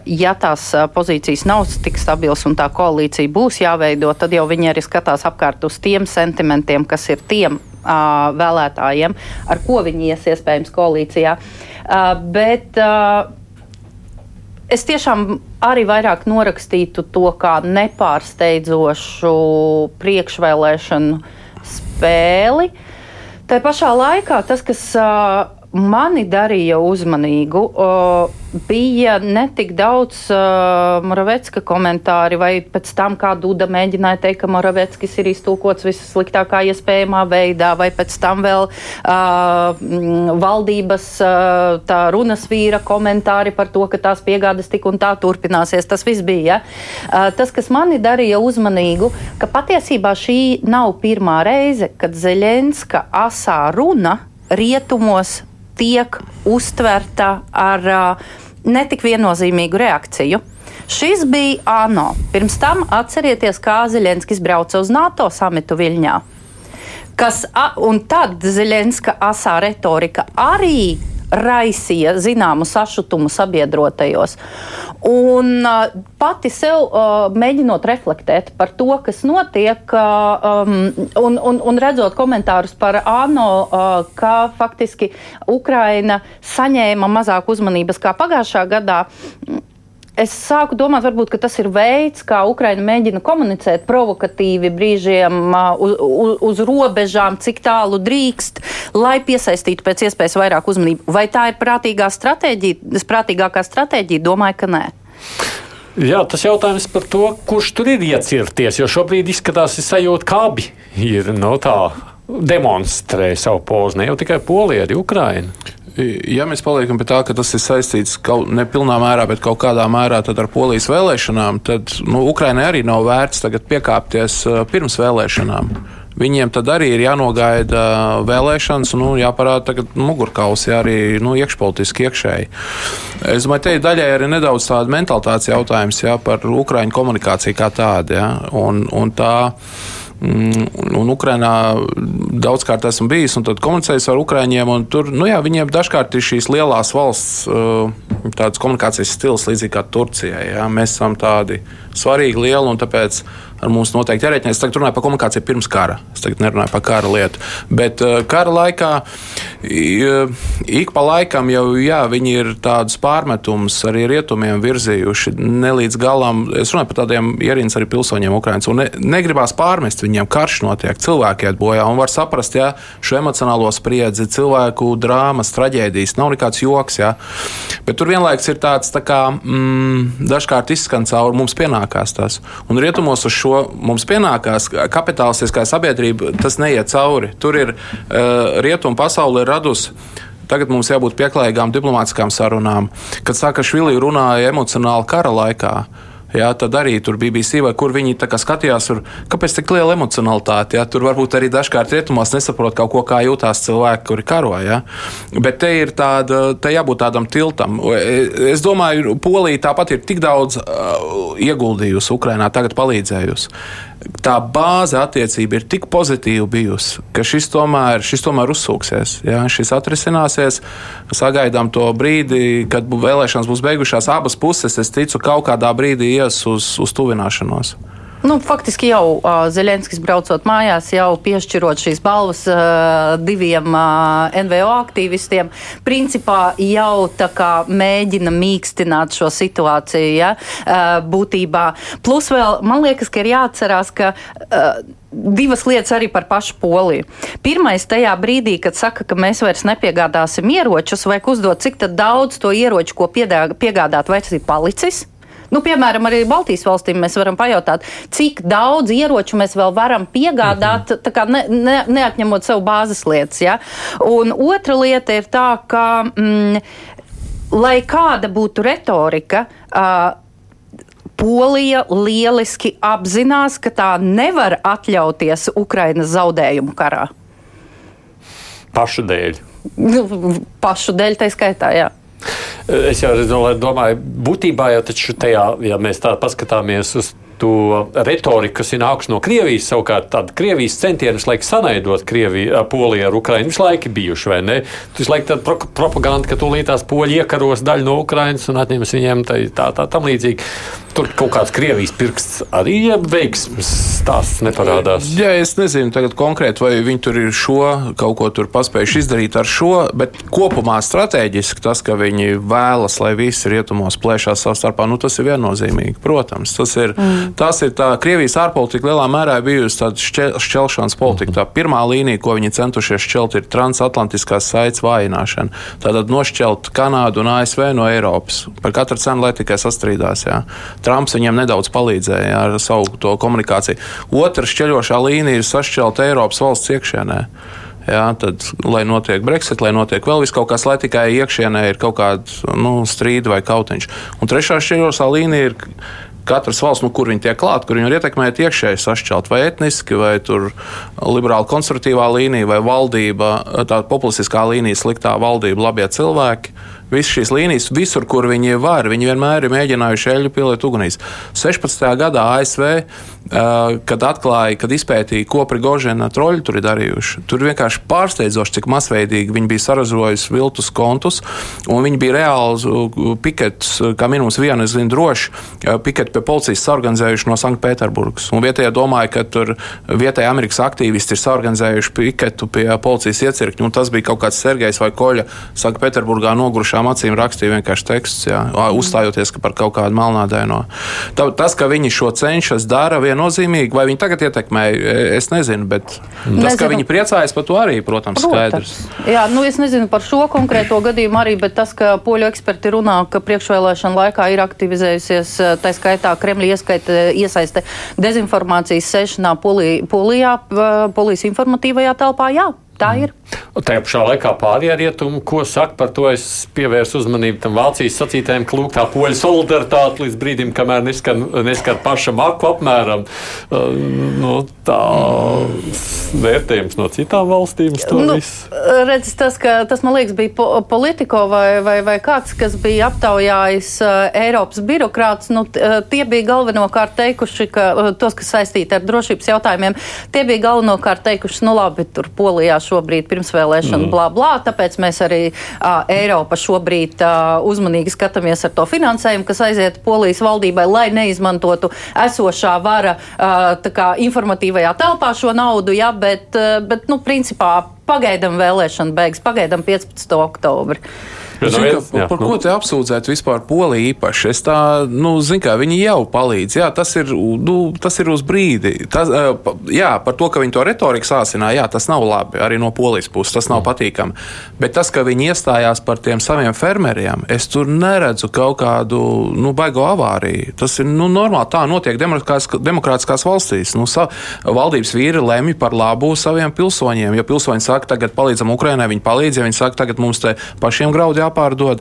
ja tās pozīcijas nav tik stabilas un tā koalīcija būs jāveido, tad jau viņi arī skatās apkārt uz tiem sentimentiem, kas ir tiem vēlētājiem, ar ko viņi ies iespējams koalīcijā. Bet es tiešām arī vairāk norakstītu to kā nepārsteidzošu priekšvēlēšanu spēli. Tā pašā laikā tas, kas uh, mani darīja uzmanīgu, bija ne tik daudz uh, Moravecka komentāri, vai pēc tam kā Duda mēģināja teikt, ka Moraveckis ir iztulkots vissliktākā iespējamā veidā, vai pēc tam vēl uh, valdības uh, tā runas vīra komentāri par to, ka tās piegādes tik un tā turpināsies. Tas viss bija. Ja? Uh, tas, kas mani darīja uzmanīgu, ka patiesībā šī nav pirmā reize, kad Zeļenska asā runa rietumos tiek uztverta ar uh, netik viennozīmīgu reakciju. Šis bija ANO. Pirms tam atcerieties, kā Zelenskis brauca uz NATO samitu Viļņā. Kas, un tad Zelenska asā retorika arī raisīja zināmu sašutumu sabiedrotajos. Un uh, pati sev uh, mēģinot reflektēt par to, kas notiek, uh, um, un, un, un redzot komentārus par ANO, uh, ka faktiski Ukraina saņēma mazāk uzmanības kā pagājušā gadā. Es sāku domāt, varbūt, tas ir veids, kā Ukraina mēģina komunicēt provokatīvi brīžiem uz, uz, uz robežām, cik tālu drīkst, lai piesaistītu pēc iespējas vairāk uzmanību. Vai tā ir prātīgā stratēģija, prātīgākā stratēģija? Domāju, ka nē. Jā, tas jautājums par to, kurš tur ir iecirties, jo šobrīd izskatās, ka sajūta, ka abi ir no tā demonstrē savu pozu, ne jau tikai Polija, arī Ukraina. Ja mēs paliekam pie tā, ka tas ir saistīts kaut ne pilnā mērā, bet kaut kādā mērā ar polijas vēlēšanām, tad nu, Ukrainai arī nav vērts tagad piekāpties uh, pirms vēlēšanām. Viņiem tad arī ir jānogaida vēlēšanas, nu, jāparāda tagad mugurkaus, jā, arī nu, iekšpolitiski iekšēji. Es domāju, te ir daļai arī nedaudz tāda mentalitātes jautājums jā, par Ukraiņu komunikāciju kā tādu. Jā, un, un tā, un Ukrainā daudzkārt esmu bijis un komunicējis ar Ukrāņiem. Tur nu jā, viņiem dažkārt ir šīs lielās valsts tādas komunikācijas stils, līdzīgi kā Turcijai. Jā. Mēs esam tādi svarīgi, lieli un tāpēc ar mums noteikti jārēķinās. Es tagad runāju par komunikāciju pirms kara. Es tagad nerunāju par kara lietu. Bet uh, kara laikā ik pa laikam jau jā, viņi ir tādus pārmetumus arī rietumiem virzījuši ne līdz galam. Es runāju par tādiem ierīnas arī pilsoņiem Ukraiņas. Ne, negribās pārmest viņiem karš notiek, cilvēki iet bojā un var saprast jā, šo emocionālo spriedzi, cilvēku drāmas, traģēdijas. Nav nekāds joks. Jā. Bet tur vienlaikus ir tāds, tā kā mm, dažkārt izskan cauri mums pienākās tas. Un rietumos uz šo ko mums pienākās, kapitālistiskā sabiedrība, tas neiet cauri. Tur ir uh, rietumu pasaule radusi. Tagad mums jābūt pieklājīgām diplomātiskām sarunām. Kad Sakašvili runāja emocionāli kara laikā, Jā, tad arī tur BBC, vai kur viņi skatījās, tur, kāpēc tik liela emocionalitāte. Jā, tur varbūt arī dažkārt rietumos nesaprot kaut ko, kā jūtās cilvēki, kuri karo. Jā. Bet te ir tāda, te jābūt tādam tiltam. Es domāju, Polija tāpat ir tik daudz uh, ieguldījusi Ukrainā, tagad palīdzējusi tā bāze attiecība ir tik pozitīva bijusi, ka šis tomēr, šis tomēr uzsūksies. Ja? Šis atrisināsies. Sagaidām to brīdi, kad vēlēšanas būs beigušās. Abas puses, es ticu, kaut kādā brīdī ies uz, uz tuvināšanos. Nu, faktiski jau uh, Zelenskis braucot mājās, jau piešķirot šīs balvas uh, diviem uh, NVO aktīvistiem, principā jau tā kā mēģina mīkstināt šo situāciju, ja, uh, būtībā. Plus vēl, man liekas, ka ir jāatcerās, ka. Uh, divas lietas arī par pašu Poliju. Pirmais, tajā brīdī, kad saka, ka mēs vairs nepiegādāsim ieročus, vajag uzdot, cik daudz to ieroču, ko piegādāt, vai tas ir palicis. Nu, piemēram, arī Baltijas valstīm mēs varam pajautāt, cik daudz ieroču mēs vēl varam piegādāt, -hmm. ne, ne, neatņemot sev bāzes lietas. Ja? Un otra lieta ir tā, ka, mm, lai kāda būtu retorika, uh, Polija lieliski apzinās, ka tā nevar atļauties Ukrainas zaudējumu karā. Pašu dēļ. Pašu dēļ, tā skaitā, jā. Es jau domāju, būtībā jau tajā, ja mēs tā paskatāmies uz to retoriku, kas ir nākusi no Krievijas. Savukārt, tāda Krievijas centienus, lai sanaidot Krieviju, Poliju ar Ukrajinu, visu laiku bijuši, vai ne? Tas laikam tāda pro propaganda, ka tūlītās poļi iekaros daļu no Ukrajinas un atņems viņiem tā, tā tam līdzīgi. Tur kaut kāds Krievijas pirksts arī ja veiksmes stāsts neparādās. Jā, es nezinu tagad konkrēti, vai viņi tur ir šo kaut ko tur paspējuši izdarīt ar šo, bet kopumā strateģiski tas, ka viņi vēlas, lai visi rietumos plēšās savā starpā, nu tas ir viennozīmīgi. Protams, tas ir, mm. tas ir tā Krievijas ārpolitika lielā mērā bijusi tāda šķel, šķelšanas politika. Tā pirmā līnija, ko viņi centušies šķelt, ir transatlantiskās saites vājināšana. Tātad nošķelt Kanādu un ASV no Eiropas par katru cenu, lai tikai sastrīdās. Jā. Trumps viņiem nedaudz palīdzēja ar savu to komunikāciju. Otra šķeļošā līnija ir sašķelta Eiropas valsts iekšienē. Jā, tad, lai notiek Brexit, lai notiek vēl kaut kas, lai tikai iekšienē ir kaut kāda nu, strīda vai kautiņš. Un trešā šķeļošā līnija ir katras valsts, nu, kur viņi tiek klāti, kur viņi var ietekmēt iekšēji sašķelt, vai etniski, vai liberāli konservatīvā līnija, vai valdība, tā populistiskā līnija, sliktā valdība, labie cilvēki visas šīs līnijas, visur, kur viņi var, viņi vienmēr ir mēģinājuši eļļu pieliet ugunīs. 16. gadā ASV, kad atklāja, kad izpētīja, ko Prigožina troļi tur ir darījuši, tur vienkārši pārsteidzoši, cik masveidīgi viņi bija saražojuši viltus kontus, un viņi bija reāli piketus, kā minimums vienu, es zinu, droši, piketu pie policijas sarganizējuši no Sanktpēterburgas. Un vietējie domāja, ka tur vietējie Amerikas aktīvisti ir sarganizējuši piketu pie policijas iecirkņa, un tas bija kaut kāds Sergejs vai Koļa Sanktpēterburgā nogurušā aizsargātām acīm rakstīja vienkārši teksts, jā, uzstājoties par kaut kādu melnādaino. Tas, ka viņi šo cenšas dara viennozīmīgi, vai viņi tagad ietekmē, es nezinu, bet nezinu. tas, ka viņi priecājas par to arī, protams, protams. skaidrs. Jā, nu es nezinu par šo konkrēto gadījumu arī, bet tas, ka poļu eksperti runā, ka priekšvēlēšana laikā ir aktivizējusies, tā skaitā Kremļa ieskaita, iesaiste dezinformācijas sešanā Polijā, Polijas informatīvajā telpā, jā, Tā ir. Tajā pašā laikā pārējā rietuma, ko saka par to, es pievērsu uzmanību tam Vācijas sacītājiem, ka lūk, tā poļu solidaritāte līdz brīdim, kamēr neskar, neskar pašam aku apmēram, uh, no tā vērtējums no citām valstīm Nu, redz, tas, ka, tas, man liekas, bija po, politiko vai, vai, vai kāds, kas bija aptaujājis uh, Eiropas birokrātus. Nu, uh, tie bija galvenokārt teikuši, ka tos, kas saistīti ar drošības jautājumiem, tie bija galvenokārt teikuši, nu labi, tur Polijā šobrīd pirmsvēlēšana, mm. blā, blā, tāpēc mēs arī uh, Eiropa šobrīd uh, uzmanīgi skatāmies ar to finansējumu, kas aiziet Polijas valdībai, lai neizmantotu esošā vara uh, tā kā informatīvajā telpā šo naudu, ja, bet, uh, bet nu, principā pagaidām vēlēšana beigas, pagaidām 15. oktobri. Zini, vienas- ka, jā, par nu. ko te apsūdzēt vispār Poliju īpaši? Es tā, nu, zinu, kā viņi jau palīdz. Jā, tas ir, nu, tas ir uz brīdi. Tas, jā, par to, ka viņi to retoriku sāsināja, jā, tas nav labi. Arī no Polijas puses tas nav patīkami. Bet tas, ka viņi iestājās par tiem saviem fermeriem, es tur neredzu kaut kādu, nu, baigo avāriju. Tas ir, nu, normāli. Tā notiek demokrātiskās, valstīs. Nu, sa, valdības vīri lemj par labu saviem pilsoņiem. Ja pilsoņi saka, tagad palīdzam Ukrainai, viņi palīdz. Ja viņi saka, tagad mums te pašiem graudi jāpārdod.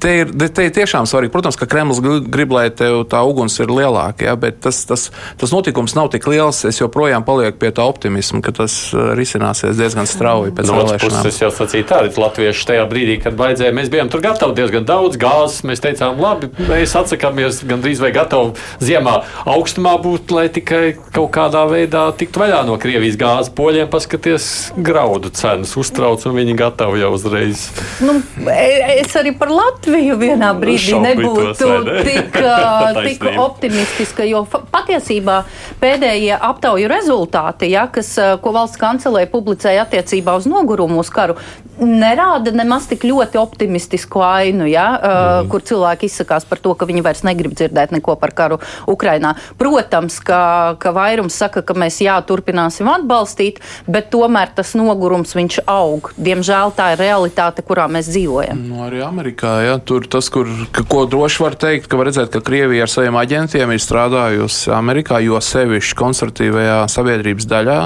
Te ir, te ir tiešām svarīgi. Protams, ka Kremlis gri- grib, lai tev tā uguns ir lielāka, ja, bet tas, tas, tas notikums nav tik liels. Es joprojām palieku pie tā optimisma, ka tas uh, risināsies diezgan strauji pēc No vēlēšanām. es jau sacīju, tā ir latvieši tajā brīdī, kad vajadzēja. Mēs bijām tur gatavi diezgan daudz gāzes. Mēs teicām, labi, mēs atsakāmies gandrīz vai gatavi ziemā augstumā būt, lai tikai kaut kādā veidā tiktu vaļā no Krievijas gāzes. Poļiem paskaties, graudu cenas uztrauc, un viņi gatavi jau uzreiz. Nu, e- es arī par Latviju vienā brīdī Šaubītos, nebūtu tik, tik Taisnība. optimistiska, jo patiesībā pēdējie aptauju rezultāti, ja, kas, ā, ko valsts kancelē publicēja attiecībā uz nogurumu uz karu, nerāda nemaz tik ļoti optimistisku ainu, ja, mm. kur cilvēki izsakās par to, ka viņi vairs negrib dzirdēt neko par karu Ukrainā. Protams, ka, ka vairums saka, ka mēs jā, turpināsim atbalstīt, bet tomēr tas nogurums viņš aug. Diemžēl tā ir realitāte, kurā mēs dzīvojam. Nu, arī Amerikā, ja, tur tas, kur, ka, ko droši var teikt, ka var redzēt, ka Krievija ar saviem aģentiem ir strādājusi Amerikā, jo sevišķi konservatīvajā sabiedrības daļā.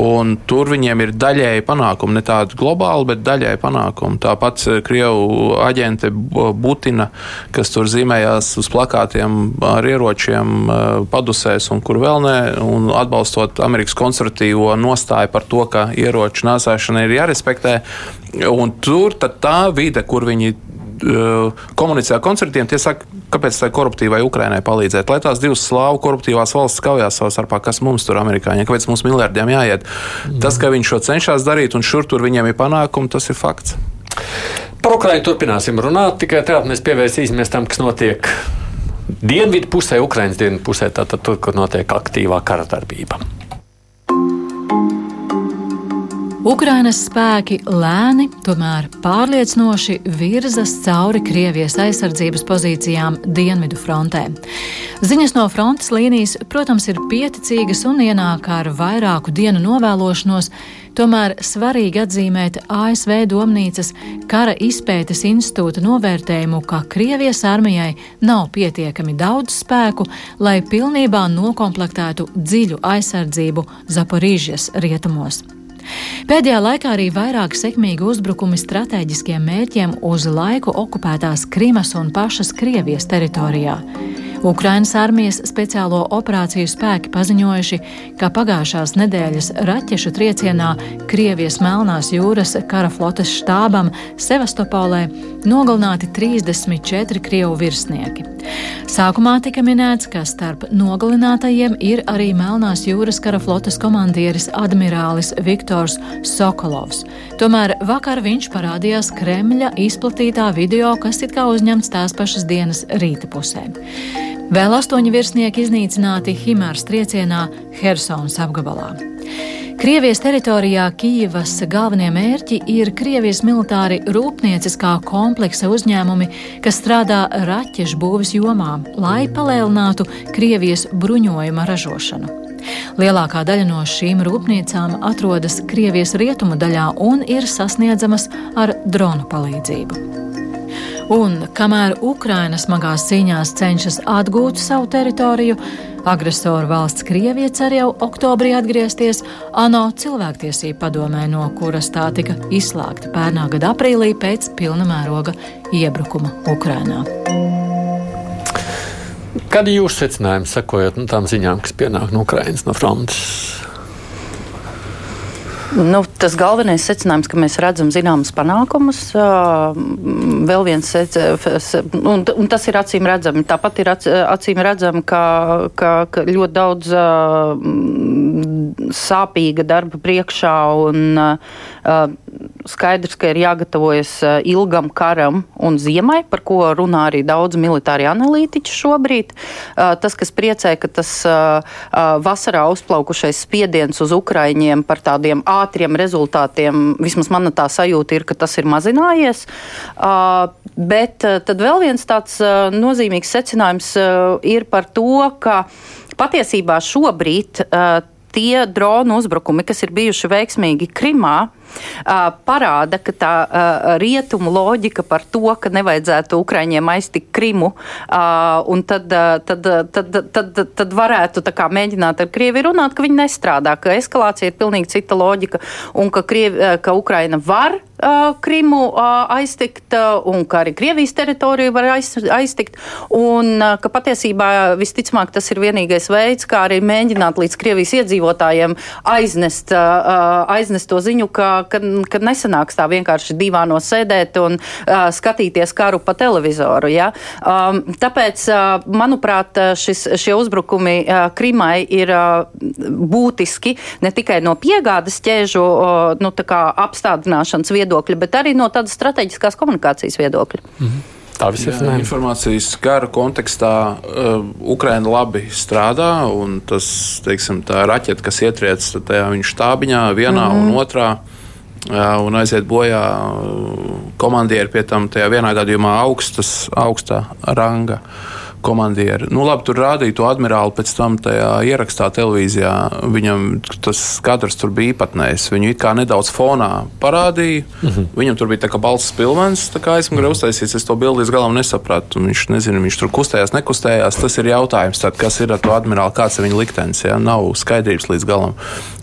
Un tur viņiem ir daļēji panākumi, ne tādi globāli, bet daļēji panākumi. Tāpat eh, krievu aģente Butina, kas tur zīmējās uz plakātiem ar ieročiem, eh, padusēs un kur vēl ne, un atbalstot Amerikas konservatīvo nostāju par to, ka ieroču nēsāšana ir jārespektē. Un tur tā vide, kur viņi komunicē ar koncertiem, tie saka, kāpēc tai koruptīvai Ukrainai palīdzēt. Lai tās divas slāvu koruptīvās valsts kaujās savā starpā, kas mums tur amerikāņiem, kāpēc mums miljardiem jāiet. Tas, ka viņš šo cenšas darīt un šur tur viņiem ir panākumi, tas ir fakts. Par Ukrajinu turpināsim runāt, tikai tādā mēs pievērsīsimies tam, kas notiek dienvidu pusē, Ukraiņas dienvidu pusē, tātad tur, kur notiek aktīvā kara darbība. Ukrainas spēki lēni, tomēr pārliecinoši virzas cauri Krievijas aizsardzības pozīcijām Dienvidu frontē. Ziņas no frontes līnijas, protams, ir pieticīgas un ienāk ar vairāku dienu novēlošanos, tomēr svarīgi atzīmēt ASV Domnīcas kara izpētes institūta novērtējumu, ka Krievijas armijai nav pietiekami daudz spēku, lai pilnībā nokomplektētu dziļu aizsardzību Zaporīžas rietumos. Pēdējā laikā arī vairāk sekmīgi uzbrukumi strateģiskiem mērķiem uz laiku okupētās Krimas un pašas Krievijas teritorijā. Ukrainas armijas speciālo operāciju spēki paziņojuši, ka pagājušās nedēļas raķešu triecienā Krievijas Melnās jūras kara flotes štābam Sevastopolē nogalināti 34 krievu virsnieki. Sākumā tika minēts, ka starp nogalinātajiem ir arī Melnās jūras kara flotes komandieris admirālis Viktors Sokolovs. Tomēr vakar viņš parādījās Kremļa izplatītā video, kas it kā uzņemts tās pašas dienas rīta pusē. Vēl astoņi virsnieki iznīcināti Himāras triecienā Helsonas apgabalā. Krievijas teritorijā Kijivas galvenie mērķi ir Krievijas militāri rūpnieciskā kompleksa uzņēmumi, kas strādā raķešu būvis jomā, lai palielinātu Krievijas bruņojuma ražošanu. Lielākā daļa no šīm rūpnīcām atrodas Krievijas rietumu daļā un ir sasniedzamas ar dronu palīdzību. Un kamēr Ukraina smagās cīņās cenšas atgūt savu teritoriju, agresoru valsts Krievija cer jau oktobrī atgriezties ANO cilvēktiesību padomē, no kuras tā tika izslēgta pērnā gada aprīlī pēc pilna mēroga iebrukuma Ukrainā. Kādi ir jūsu secinājumi, sekojot nu, tām ziņām, kas pienāk no Ukrainas, no frontes? Nu, tas galvenais secinājums, ka mēs redzam zināmas panākumus, vēl viens secinājums, un, un tas ir acīm redzami. Tāpat ir acīm redzami, ka, ka, ka ļoti daudz sāpīga darba priekšā un skaidrs, ka ir jāgatavojas ilgam karam un ziemai, par ko runā arī daudz militāri analītiķi šobrīd. Tas, kas priecē, ka tas vasarā uzplaukušais spiediens uz Ukraiņiem par tādiem ātriem rezultātiem, vismaz mana tā sajūta ir, ka tas ir mazinājies. Bet tad vēl viens tāds nozīmīgs secinājums ir par to, ka patiesībā šobrīd tie dronu uzbrukumi, kas ir bijuši veiksmīgi Krimā, parāda, ka tā rietumu loģika par to, ka nevajadzētu Ukraiņiem aiztikt Krimu, un tad, tad, tad, tad, tad varētu mēģināt ar Krieviju runāt, ka viņi nestrādā, ka eskalācija ir pilnīgi cita loģika, un ka, Krievi, ka Ukraina var Krimu aiztikt, un ka arī Krievijas teritoriju var aiz, aiztikt, un ka patiesībā visticamāk tas ir vienīgais veids, kā arī mēģināt līdz Krievijas iedzīvotājiem aiznest, aiznest to ziņu, ka, ka, ka nesanāks tā vienkārši divāno sēdēt un skatīties karu pa televizoru. Ja? Tāpēc, manuprāt, šis, šie uzbrukumi Krimai ir būtiski ne tikai no piegādes ķēžu nu, apstādināšanas viedokļa, bet arī no tādas strateģiskās komunikācijas viedokļa. Mhm. Tā viss ir informācijas kara kontekstā. Uh, Ukraina labi strādā, un tas, teiksim, tā raķete, kas ietriec tajā viņa štābiņā, vienā mm -hmm. un otrā, uh, un aiziet bojā uh, komandieri pie tam tajā vienā gadījumā augstas, augstā ranga. Uh, komandieri. Nu, labi, tur rādīja to admirāli pēc tam tajā ierakstā televīzijā. Viņam tas kadrs tur bija īpatnējs. Viņu it kā nedaudz fonā parādīja. Mm -hmm. Viņam tur bija tā kā balss pilvens, tā kā aizmugurē uztaisīts. Es to bildi līdz galam nesapratu. Viņš nezinu, viņš tur kustējās, nekustējās. Tas ir jautājums, tad, kas ir ar to admirāli, kāds ir viņa liktenis. Ja? Nav skaidrības līdz galam.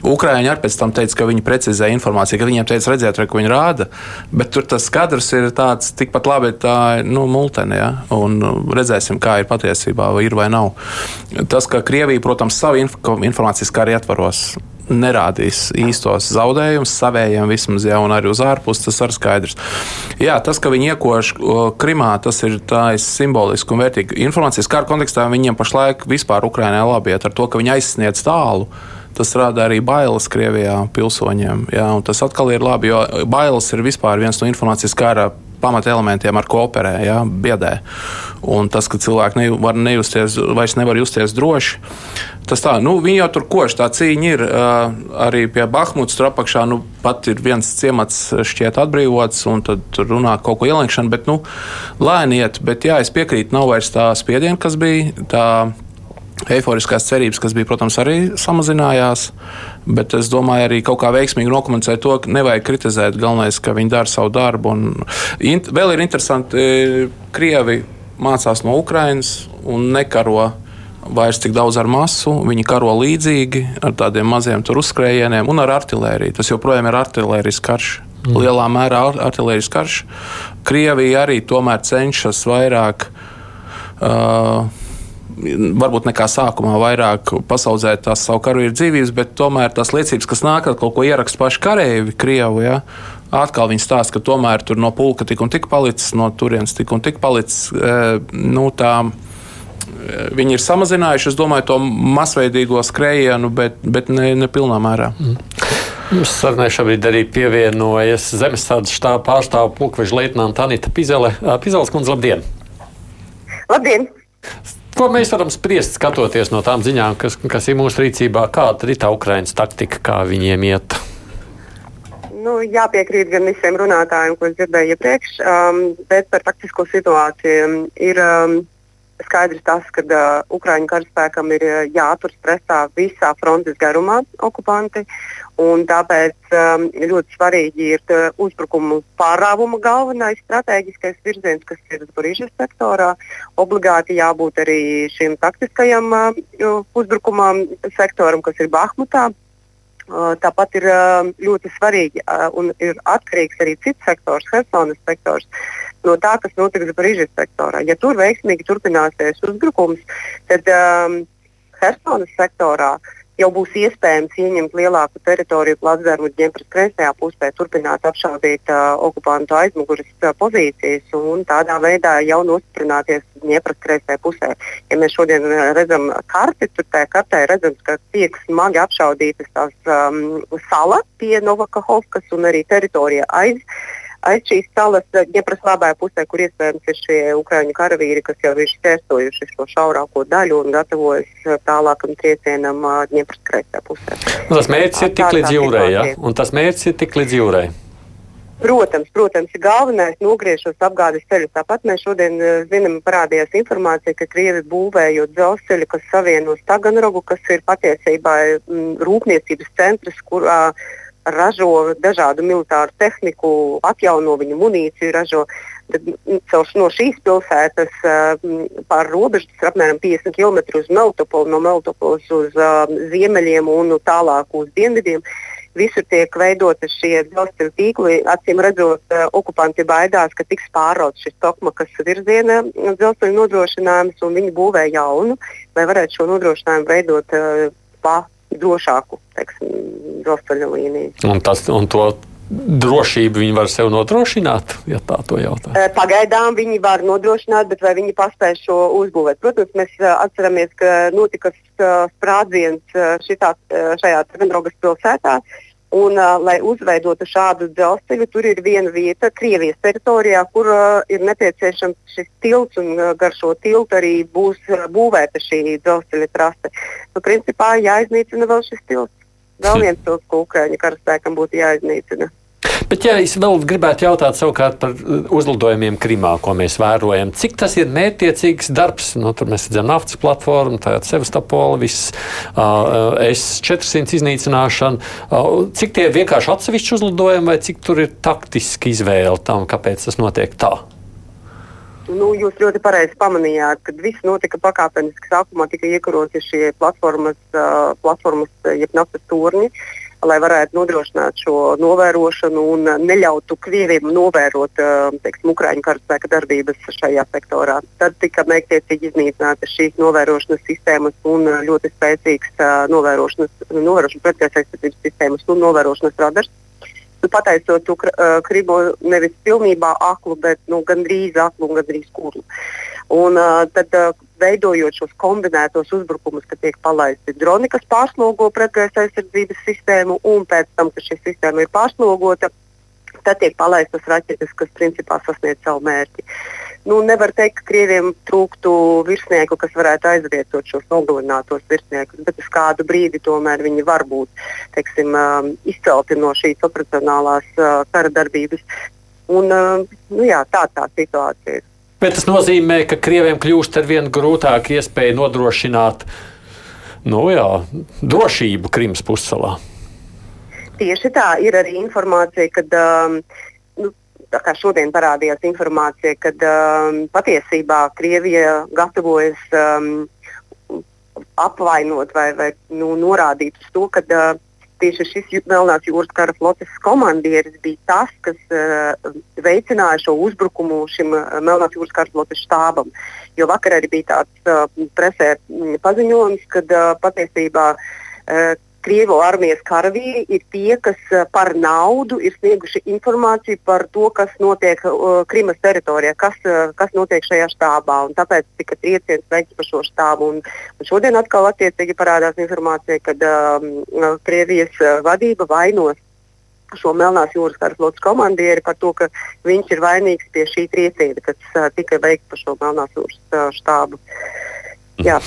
Ukrāņi arī pēc tam teica, ka viņi precizē informāciju, ka viņiem teica, redziet, re, ko viņi rāda. Bet tur tas kadrs ir tāds tikpat labi, tā nu, multene. Ja? Un nu, redzēsim, kā ir patiesībā ir vai nav. Tas, ka Krievija, protams, savu inf informācijas kara ietvaros nerādīs īstos zaudējumus savējiem vismaz, ja arī uz ārpusi, tas ir skaidrs. Jā, tas, ka viņi iekož Krimā, tas ir simboliski un vērtīgi. Informācijas kara kontekstā viņiem pašlaik vispār Ukrainā labi iet ar to, ka viņi aizsniedz tālu. Tas rada arī bailes Krievijā pilsoņiem. Jā, tas atkal ir labi, jo bailes ir viens no informācijas kara pamatelementiem, ar ko operē, ja, biedē. Un tas, ka cilvēki ne, var nejusties, vairs nevar justies droši, tas tā, nu, viņi jau tur koši, tā cīņa ir arī pie Bahmutas tur apakšā, nu, pat ir viens ciemats šķiet atbrīvots, un tad tur runā kaut ko ieliekšanu, bet, nu, lēniet, bet jā, es piekrītu, nav vairs tā spiediena, kas bija tā eiforiskās cerības, kas bija, protams, arī samazinājās. Bet es domāju, arī kaut kā veiksmīgi nokomunicēt to, ka nevajag kritizēt. Galvenais, ka viņi dara savu darbu. Un vēl ir interesanti, e, Krievi mācās no Ukrainas un nekaro vairs tik daudz ar masu. Viņi karo līdzīgi ar tādiem maziem uzskrējieniem un ar artēriju. Tas joprojām ir artērijas karš. Mm. Lielā mērā artērijas karš. Krievija arī tomēr cenšas vairāk. Uh, varbūt nekā sākumā vairāk pasaudzēt tās savu karavīru dzīvības, bet tomēr tās liecības, kas nāk, kad kaut ko ieraksta paši kareivi, Krievi. Ja, Atkal viņi stāsta, ka tomēr tur no pulka tik un tik palicis, no turienes tik un tik palicis. E, nu, tā, e, Viņi ir samazinājuši, es domāju, to masveidīgo skrējienu, bet, bet ne, ne pilnā mērā. Mm. Mums sarunai šobrīd arī pievienojas Zemestādes štāba pārstāvja pulkveža leitnanta Anita Pizele. Pizeles kundze, labdien! Labdien! Ko mēs varam spriest, skatoties no tām ziņām, kas, kas ir mūsu rīcībā? Kāda ir tā Ukraiņas taktika, kā viņiem iet? Nu, jāpiekrīt gan visiem runātājiem, ko es dzirdēju iepriekš, um, bet par taktisko situāciju ir um, skaidrs tas, ka uh, Ukraiņu karaspēkam ir uh, jāaturas pretā visā frontes garumā okupanti. Tāpēc um, ļoti svarīgi ir uh, uzbrukumu pārāvuma galvenais strateģiskais virziens, kas ir Zvaigznes sektorā. Obligāti jābūt arī šim taktiskajam uh, uzbrukumam sektoram, kas ir Bahmutā. Uh, tāpat ir uh, ļoti svarīgi uh, un ir atkarīgs arī cits sektors, Helsinas sektors, no tā, kas notiks Brīžas sektorā. Ja tur veiksmīgi turpināsies uzbrukums, tad um, Helsinas sektorā uh, jau būs iespējams ieņemt lielāku teritoriju placdarmu ģempras kreisajā pusē, turpināt apšaudīt uh, okupantu aizmugures uh, pozīcijas un tādā veidā jau nostiprināties ģempras kreisajā pusē. Ja mēs šodien redzam karti, tad tajā kartē redzams, ka tiek smagi apšaudītas tās um, salas pie Novakahovkas un arī teritorija aiz aiz šīs salas, Ņepras labajā pusē, kur iespējams ir šie ukraiņu karavīri, kas jau ir šķērsojuši šo šaurāko daļu un gatavojas tālākam triecienam Ņepras kreisajā pusē. Un tas mērķis ir tik līdz jūrai, ja? Un tas mērķis ir tik līdz jūrai. Protams, protams, ir galvenais nogriezt šos apgādes ceļus. Tāpat mēs šodien zinām, parādījās informācija, ka Krievi būvējot dzelzceļu, kas savieno Staganrogu, kas ir patiesībā m, rūpniecības centrs, kurā uh, ražo dažādu militāru tehniku, atjauno viņu munīciju, ražo. Tad, nu, no šīs pilsētas pāri robežai ir apmēram 50 km uz Meltopolu, no Meltopolas uz uh, ziemeļiem un tālāk uz dienvidiem. Visur tiek veidoti šie dzelzceļa tīkli. Acīm redzot, uh, okupanti baidās, ka tiks pārauts šis Tokmakas virziena dzelzceļa nodrošinājums, un viņi būvē jaunu, lai varētu šo nodrošinājumu veidot uh, pa drošāku dzelzceļa līniju. Un, tas, un to drošību viņi var sev nodrošināt, ja tā to jautā? Pagaidām viņi var nodrošināt, bet vai viņi paspēs šo uzbūvēt? Protams, mēs atceramies, ka notika sprādziens šitā, šajā Trevendrogas pilsētā. Un, uh, lai uzveidotu šādu dzelzceļu, tur ir viena vieta Krievijas teritorijā, kur uh, ir nepieciešams šis tilts, un uh, gar šo tiltu arī būs uh, būvēta šī dzelzceļa trase. Nu, principā jāiznīcina vēl šis tilts. Vēl viens tilts, ko Ukraiņu karaspēkam būtu jāiznīcina. Bet, ja es vēl gribētu jautāt savukārt par uh, uzlidojumiem Krimā, ko mēs vērojam, cik tas ir mērķiecīgs darbs? Nu, tur mēs redzam naftas platformu, tāda Sevastopola, viss uh, S-400 iznīcināšana. Uh, cik tie ir vienkārši atsevišķi uzlidojumi, vai cik tur ir taktiski izvēle tam, kāpēc tas notiek tā? Nu, jūs ļoti pareizi pamanījāt, ka viss notika pakāpeniski. Sākumā tika iekaroti šie platformas, uh, platformas jeb naftas turņi. Uh, lai varētu nodrošināt šo novērošanu un neļautu Krieviem novērot teiksim, Ukraiņu karaspēka darbības šajā sektorā. Tad tika mērķtiecīgi iznīcinātas šīs novērošanas sistēmas un ļoti spēcīgs novērošanas, novērošanas pretgaisa sistēmas un novērošanas radars. Nu, pateicot Krimu nevis pilnībā aklu, bet nu, gandrīz aklu un gandrīz kurlu. Un, uh, tad, uh, veidojot šos kombinētos uzbrukumus, ka tiek palaisti droni, kas pārslogo pretgaisa aizsardzības sistēmu, un pēc tam, kad šī sistēma ir pārslogota, tad tiek palaistas raķetes, kas principā sasniedz savu mērķi. Nu, nevar teikt, ka krieviem trūktu virsnieku, kas varētu aizvietot šos nogalinātos virsniekus, bet uz kādu brīdi tomēr viņi var būt teiksim, izcelti no šīs operacionālās kara darbības. Un, nu, jā, tā tā situācija ir. Bet tas nozīmē, ka Krieviem kļūst ar vien grūtāk iespēju nodrošināt nu, jā, drošību Krimas pussalā. Tieši tā ir arī informācija, kad um, nu, kā šodien parādījās informācija, ka um, patiesībā Krievija gatavojas um, apvainot vai, vai nu, norādīt uz to, ka uh, tieši šis Melnās jūras kara flotes komandieris bija tas, kas uh, veicināja šo uzbrukumu šim uh, Melnās jūras kara flotes štābam. Jo vakar arī bija tāds uh, presē paziņojums, ka uh, patiesībā uh, Krievu armijas karavīri ir tie, kas eh, par naudu ir snieguši informāciju par to, kas notiek uh, Krimas teritorijā, kas, uh, kas notiek šajā štābā. Tāpēc tika trieciens veikts par šo štābu. Un, un šodien atkal attiecīgi parādās informācija, ka uh, Krievijas vadība vainos šo Melnās jūras karaslotes komandieri par to, ka viņš ir vainīgs pie šī trieciena, kas uh, tika veikts par šo Melnās jūras uh, štābu. Uh, Jā.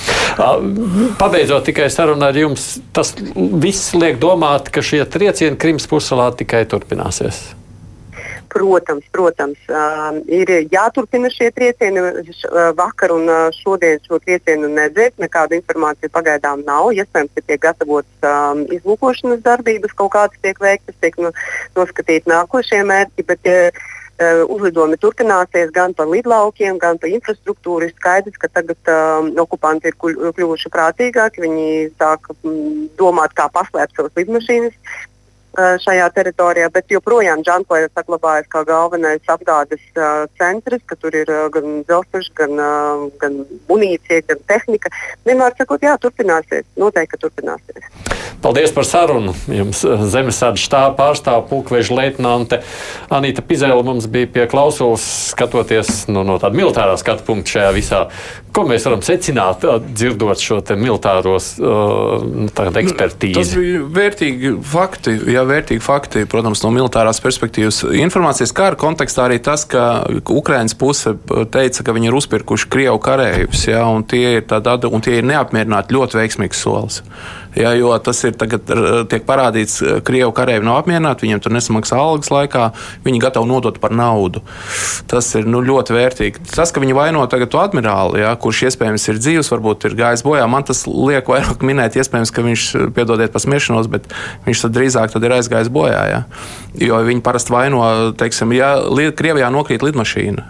Pabeidzot tikai sarunu ar jums, tas viss liek domāt, ka šie triecieni Krimas puselā tikai turpināsies. Protams, protams, uh, ir jāturpina šie triecieni. Uh, vakar un uh, šodien šo triecienu nedzird, nekāda informācija pagaidām nav. Iespējams, ka tiek gatavotas um, izlūkošanas darbības, kaut kādas tiek veiktas, tiek nu, noskatīti nākošie mērķi. Bet, uh, uzlidojumi turpināsies gan pa lidlaukiem, gan pa infrastruktūru. Ir skaidrs, ka tagad uh, okupanti ir kļuvuši prātīgāki. Viņi sāk mm, domāt, kā paslēpt savas lidmašīnas šajā teritorijā, bet joprojām Džanklēja saglabājas kā galvenais apgādes uh, centrs, ka tur ir uh, gan dzelzceļš, gan, uh, gan munīcija, gan tehnika. Vienmēr sakot, jā, turpināsies, noteikti turpināsies. Paldies par sarunu. Jums zemesardzes štāba pārstāv pulkveža leitnante Anita Pizēla mums bija pie klausulas, skatoties nu, no tāda militārā skatu punkta šajā visā. Ko mēs varam secināt, dzirdot šo militāros uh, ekspertīzi? Tas bija vērtīgi fakti. Jā, vērtīgi fakti, protams, no militārās perspektīvas. Informācijas kara kontekstā arī tas, ka Ukraiņas puse teica, ka viņi ir uzpirkuši Krievu karējus, ja, un tie ir, tādi, un tie ir neapmierināti ļoti veiksmīgs solis. Ja, jo tas ir tagad, tiek parādīts, ka krievu karavīri nav apmierināti, viņiem tur nesamaksā algas laikā, viņi gatavi nodot par naudu. Tas ir nu, ļoti vērtīgi. Tas, ka viņi vaino tagad to admirāli, ja, kurš iespējams ir dzīves, varbūt ir gājis bojā, man tas liek vairāk minēt, iespējams, ka viņš, piedodiet par smiešanos, bet viņš tad drīzāk tad ir aizgājis bojā. Ja. Jo viņi parasti vaino, teiksim, ja Krievijā nokrīt lidmašīna,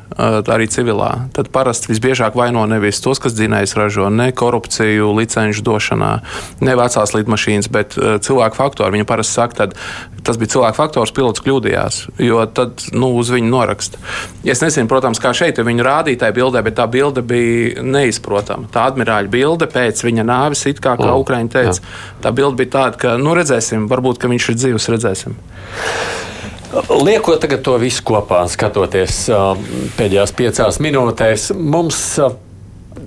arī civilā, tad parasti visbiežāk vaino nevis tos, kas dzinējs ražo, ne korupciju, licenču došanā, ne vecā vecās lidmašīnas, bet uh, cilvēku faktori. Viņa parasti saka, ka tas bija cilvēku faktors, pilots kļūdījās, jo tad nu, uz viņu noraksta. Es nezinu, protams, kā šeit viņu rādītāja bildē, bet tā bilde bija neizprotama. Tā admirāļa bilde pēc viņa nāves, it kā, kā Ukraiņa teica, tā bilde bija tāda, ka nu, redzēsim, varbūt viņš ir dzīves, redzēsim. Liekot to visu kopā, skatoties pēdējās piecās minūtēs, mums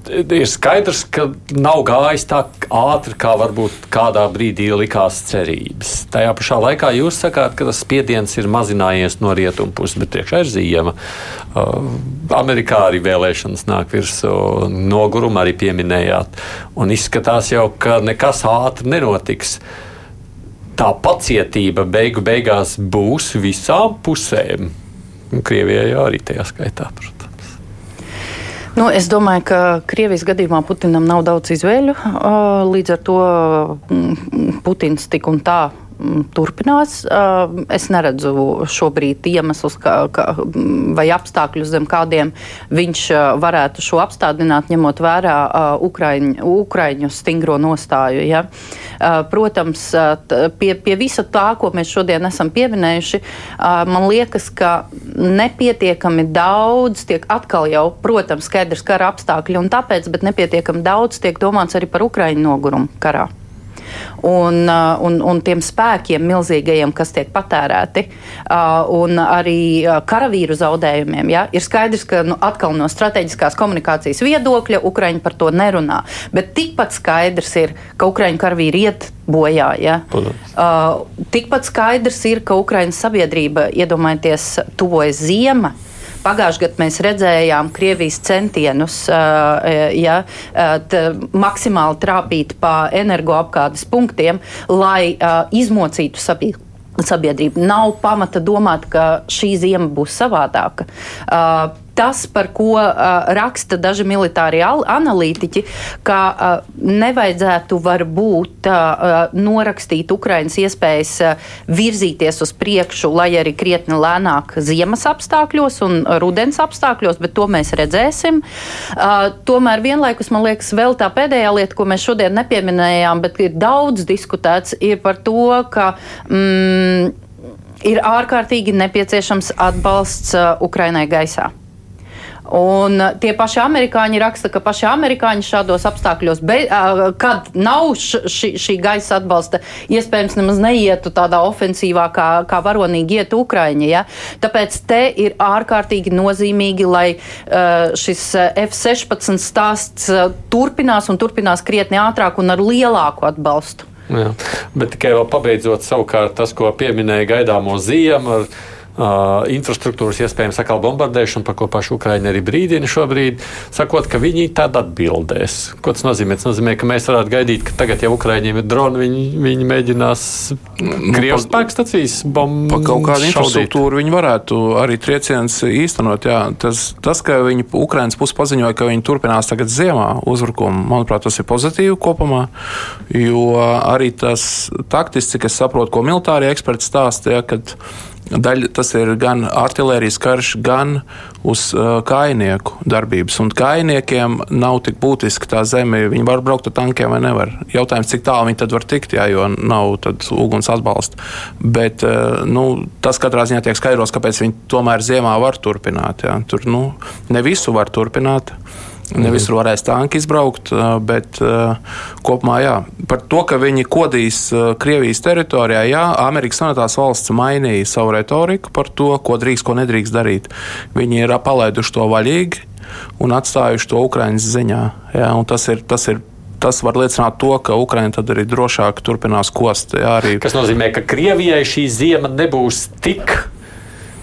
ir skaidrs, ka nav gājis tā ātri, kā varbūt kādā brīdī likās cerības. Tajā pašā laikā jūs sakāt, ka tas spiediens ir mazinājies no rietumu puses, bet priekšā ir ziema. Uh, Amerikā arī vēlēšanas nāk virsū, nogurumu arī pieminējāt. Un izskatās jau, ka nekas ātri nenotiks. Tā pacietība beigu beigās būs visām pusēm. Krievijai arī tajā skaitā. Protams. Nu, es domāju, ka Krievijas gadījumā Putinam nav daudz izvēļu. Līdz ar to mm, Putins tik un tā turpinās. Es neredzu šobrīd iemeslus kā, kā, vai apstākļus, zem kādiem viņš varētu šo apstādināt, ņemot vērā Ukraiņu, Ukraiņu stingro nostāju. Ja? Protams, pie, pie visa tā, ko mēs šodien esam pieminējuši, man liekas, ka nepietiekami daudz tiek atkal jau, protams, skaidrs kara apstākļi un tāpēc, bet nepietiekami daudz tiek domāts arī par Ukraiņu nogurumu karā un, uh, un, un tiem spēkiem milzīgajiem, kas tiek patērēti, uh, un arī uh, karavīru zaudējumiem. Ja? Ir skaidrs, ka nu, atkal no strateģiskās komunikācijas viedokļa Ukraiņi par to nerunā. Bet tikpat skaidrs ir, ka Ukraiņu karavīri iet bojā. Ja? Tikpat skaidrs ir, ka Ukraiņas sabiedrība, iedomājieties, tuvojas ziema. Pagājušajā gadā mēs redzējām Krievijas centienus ja, t, maksimāli trāpīt pa energoapgādes punktiem, lai izmocītu sabiedrību sabiedrību. Nav pamata domāt, ka šī zima būs savādāka. Uh, tas, par ko uh, raksta daži militāri analītiķi, ka uh, nevajadzētu varbūt uh, norakstīt Ukrainas iespējas uh, virzīties uz priekšu, lai arī krietni lēnāk ziemas apstākļos un rudens apstākļos, bet to mēs redzēsim. Uh, tomēr vienlaikus man liekas, vēl tā pēdējā lieta, ko mēs šodien nepieminējām, bet ir daudz diskutēts, ir par to, ka. Mm, ir ārkārtīgi nepieciešams atbalsts uh, Ukrainai gaisā. Un uh, tie paši amerikāņi raksta, ka paši amerikāņi šādos apstākļos, be, uh, kad nav ši, šī gaisa atbalsta, iespējams nemaz neietu tādā ofensīvā, kā, kā varonīgi iet Ukraiņa. Ja? Tāpēc te ir ārkārtīgi nozīmīgi, lai uh, šis F-16 stāsts turpinās un turpinās krietni ātrāk un ar lielāku atbalstu. Jā, bet tikai vēl pabeidzot savukārt tas, ko pieminēja gaidāmo ziemu infrastruktūras iespējams atkal bombardēšanu, par ko paši Ukraiņi arī brīdina šobrīd, sakot, ka viņi tad atbildēs. Ko tas nozīmē? Tas nozīmē, ka mēs varētu gaidīt, ka tagad, ja Ukraiņiem ir droni, viņi, viņi mēģinās nu, Krievijas spēkstacijas bombardēt. Pa kaut kādu infrastruktūru viņi varētu arī triecienus īstenot. Jā. Tas, tas, ka viņi Ukraiņas puse paziņoja, ka viņi turpinās tagad ziemā uzbrukumu, manuprāt, tas ir pozitīvi kopumā, jo arī tas taktiski, cik es saprotu, ko militārie eksperti stāstīja, kad Daļa, tas ir gan artērijas karš, gan uz uh, kainieku darbības. Un kainiekiem nav tik būtiski tā zeme. Viņi var braukt ar tankiem vai nevar. Jautājums, cik tālu viņi tad var tikt, jā, jo nav uguns atbalsta. Bet uh, nu, tas katrā ziņā tiek skaidros, kāpēc viņi tomēr ziemā var turpināt. Jā. Tur nu, ne visu var turpināt. Ne visur varēs tanki izbraukt, bet kopumā jā. Par to, ka viņi kodīs Krievijas teritorijā, jā, Amerikas Savienotās valsts mainīja savu retoriku par to, ko drīkst, ko nedrīkst darīt. Viņi ir palaiduši to vaļīgi un atstājuši to Ukraiņas ziņā. Jā, tas ir, tas ir tas var liecināt to, ka Ukraiņa tad arī drošāk turpinās kost. Jā, arī. Tas nozīmē, ka Krievijai šī ziema nebūs tik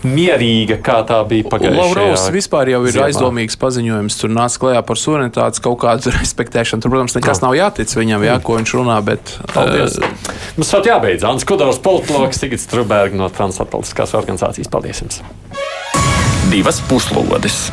mierīga, kā tā bija pagājušajā gadā. Lavrovs vispār jau ir ziemā. aizdomīgs paziņojums. Tur nāca klajā par suverenitātes kaut kādu respektēšanu. Tur, protams, nekas no. nav jātic viņam, jā, ko viņš runā. Bet, Paldies. Uh, Mums vēl jābeidz. Ants Kudors, politologs Sigits Truberg no Transatlantiskās organizācijas. Paldies jums! Divas puslodes!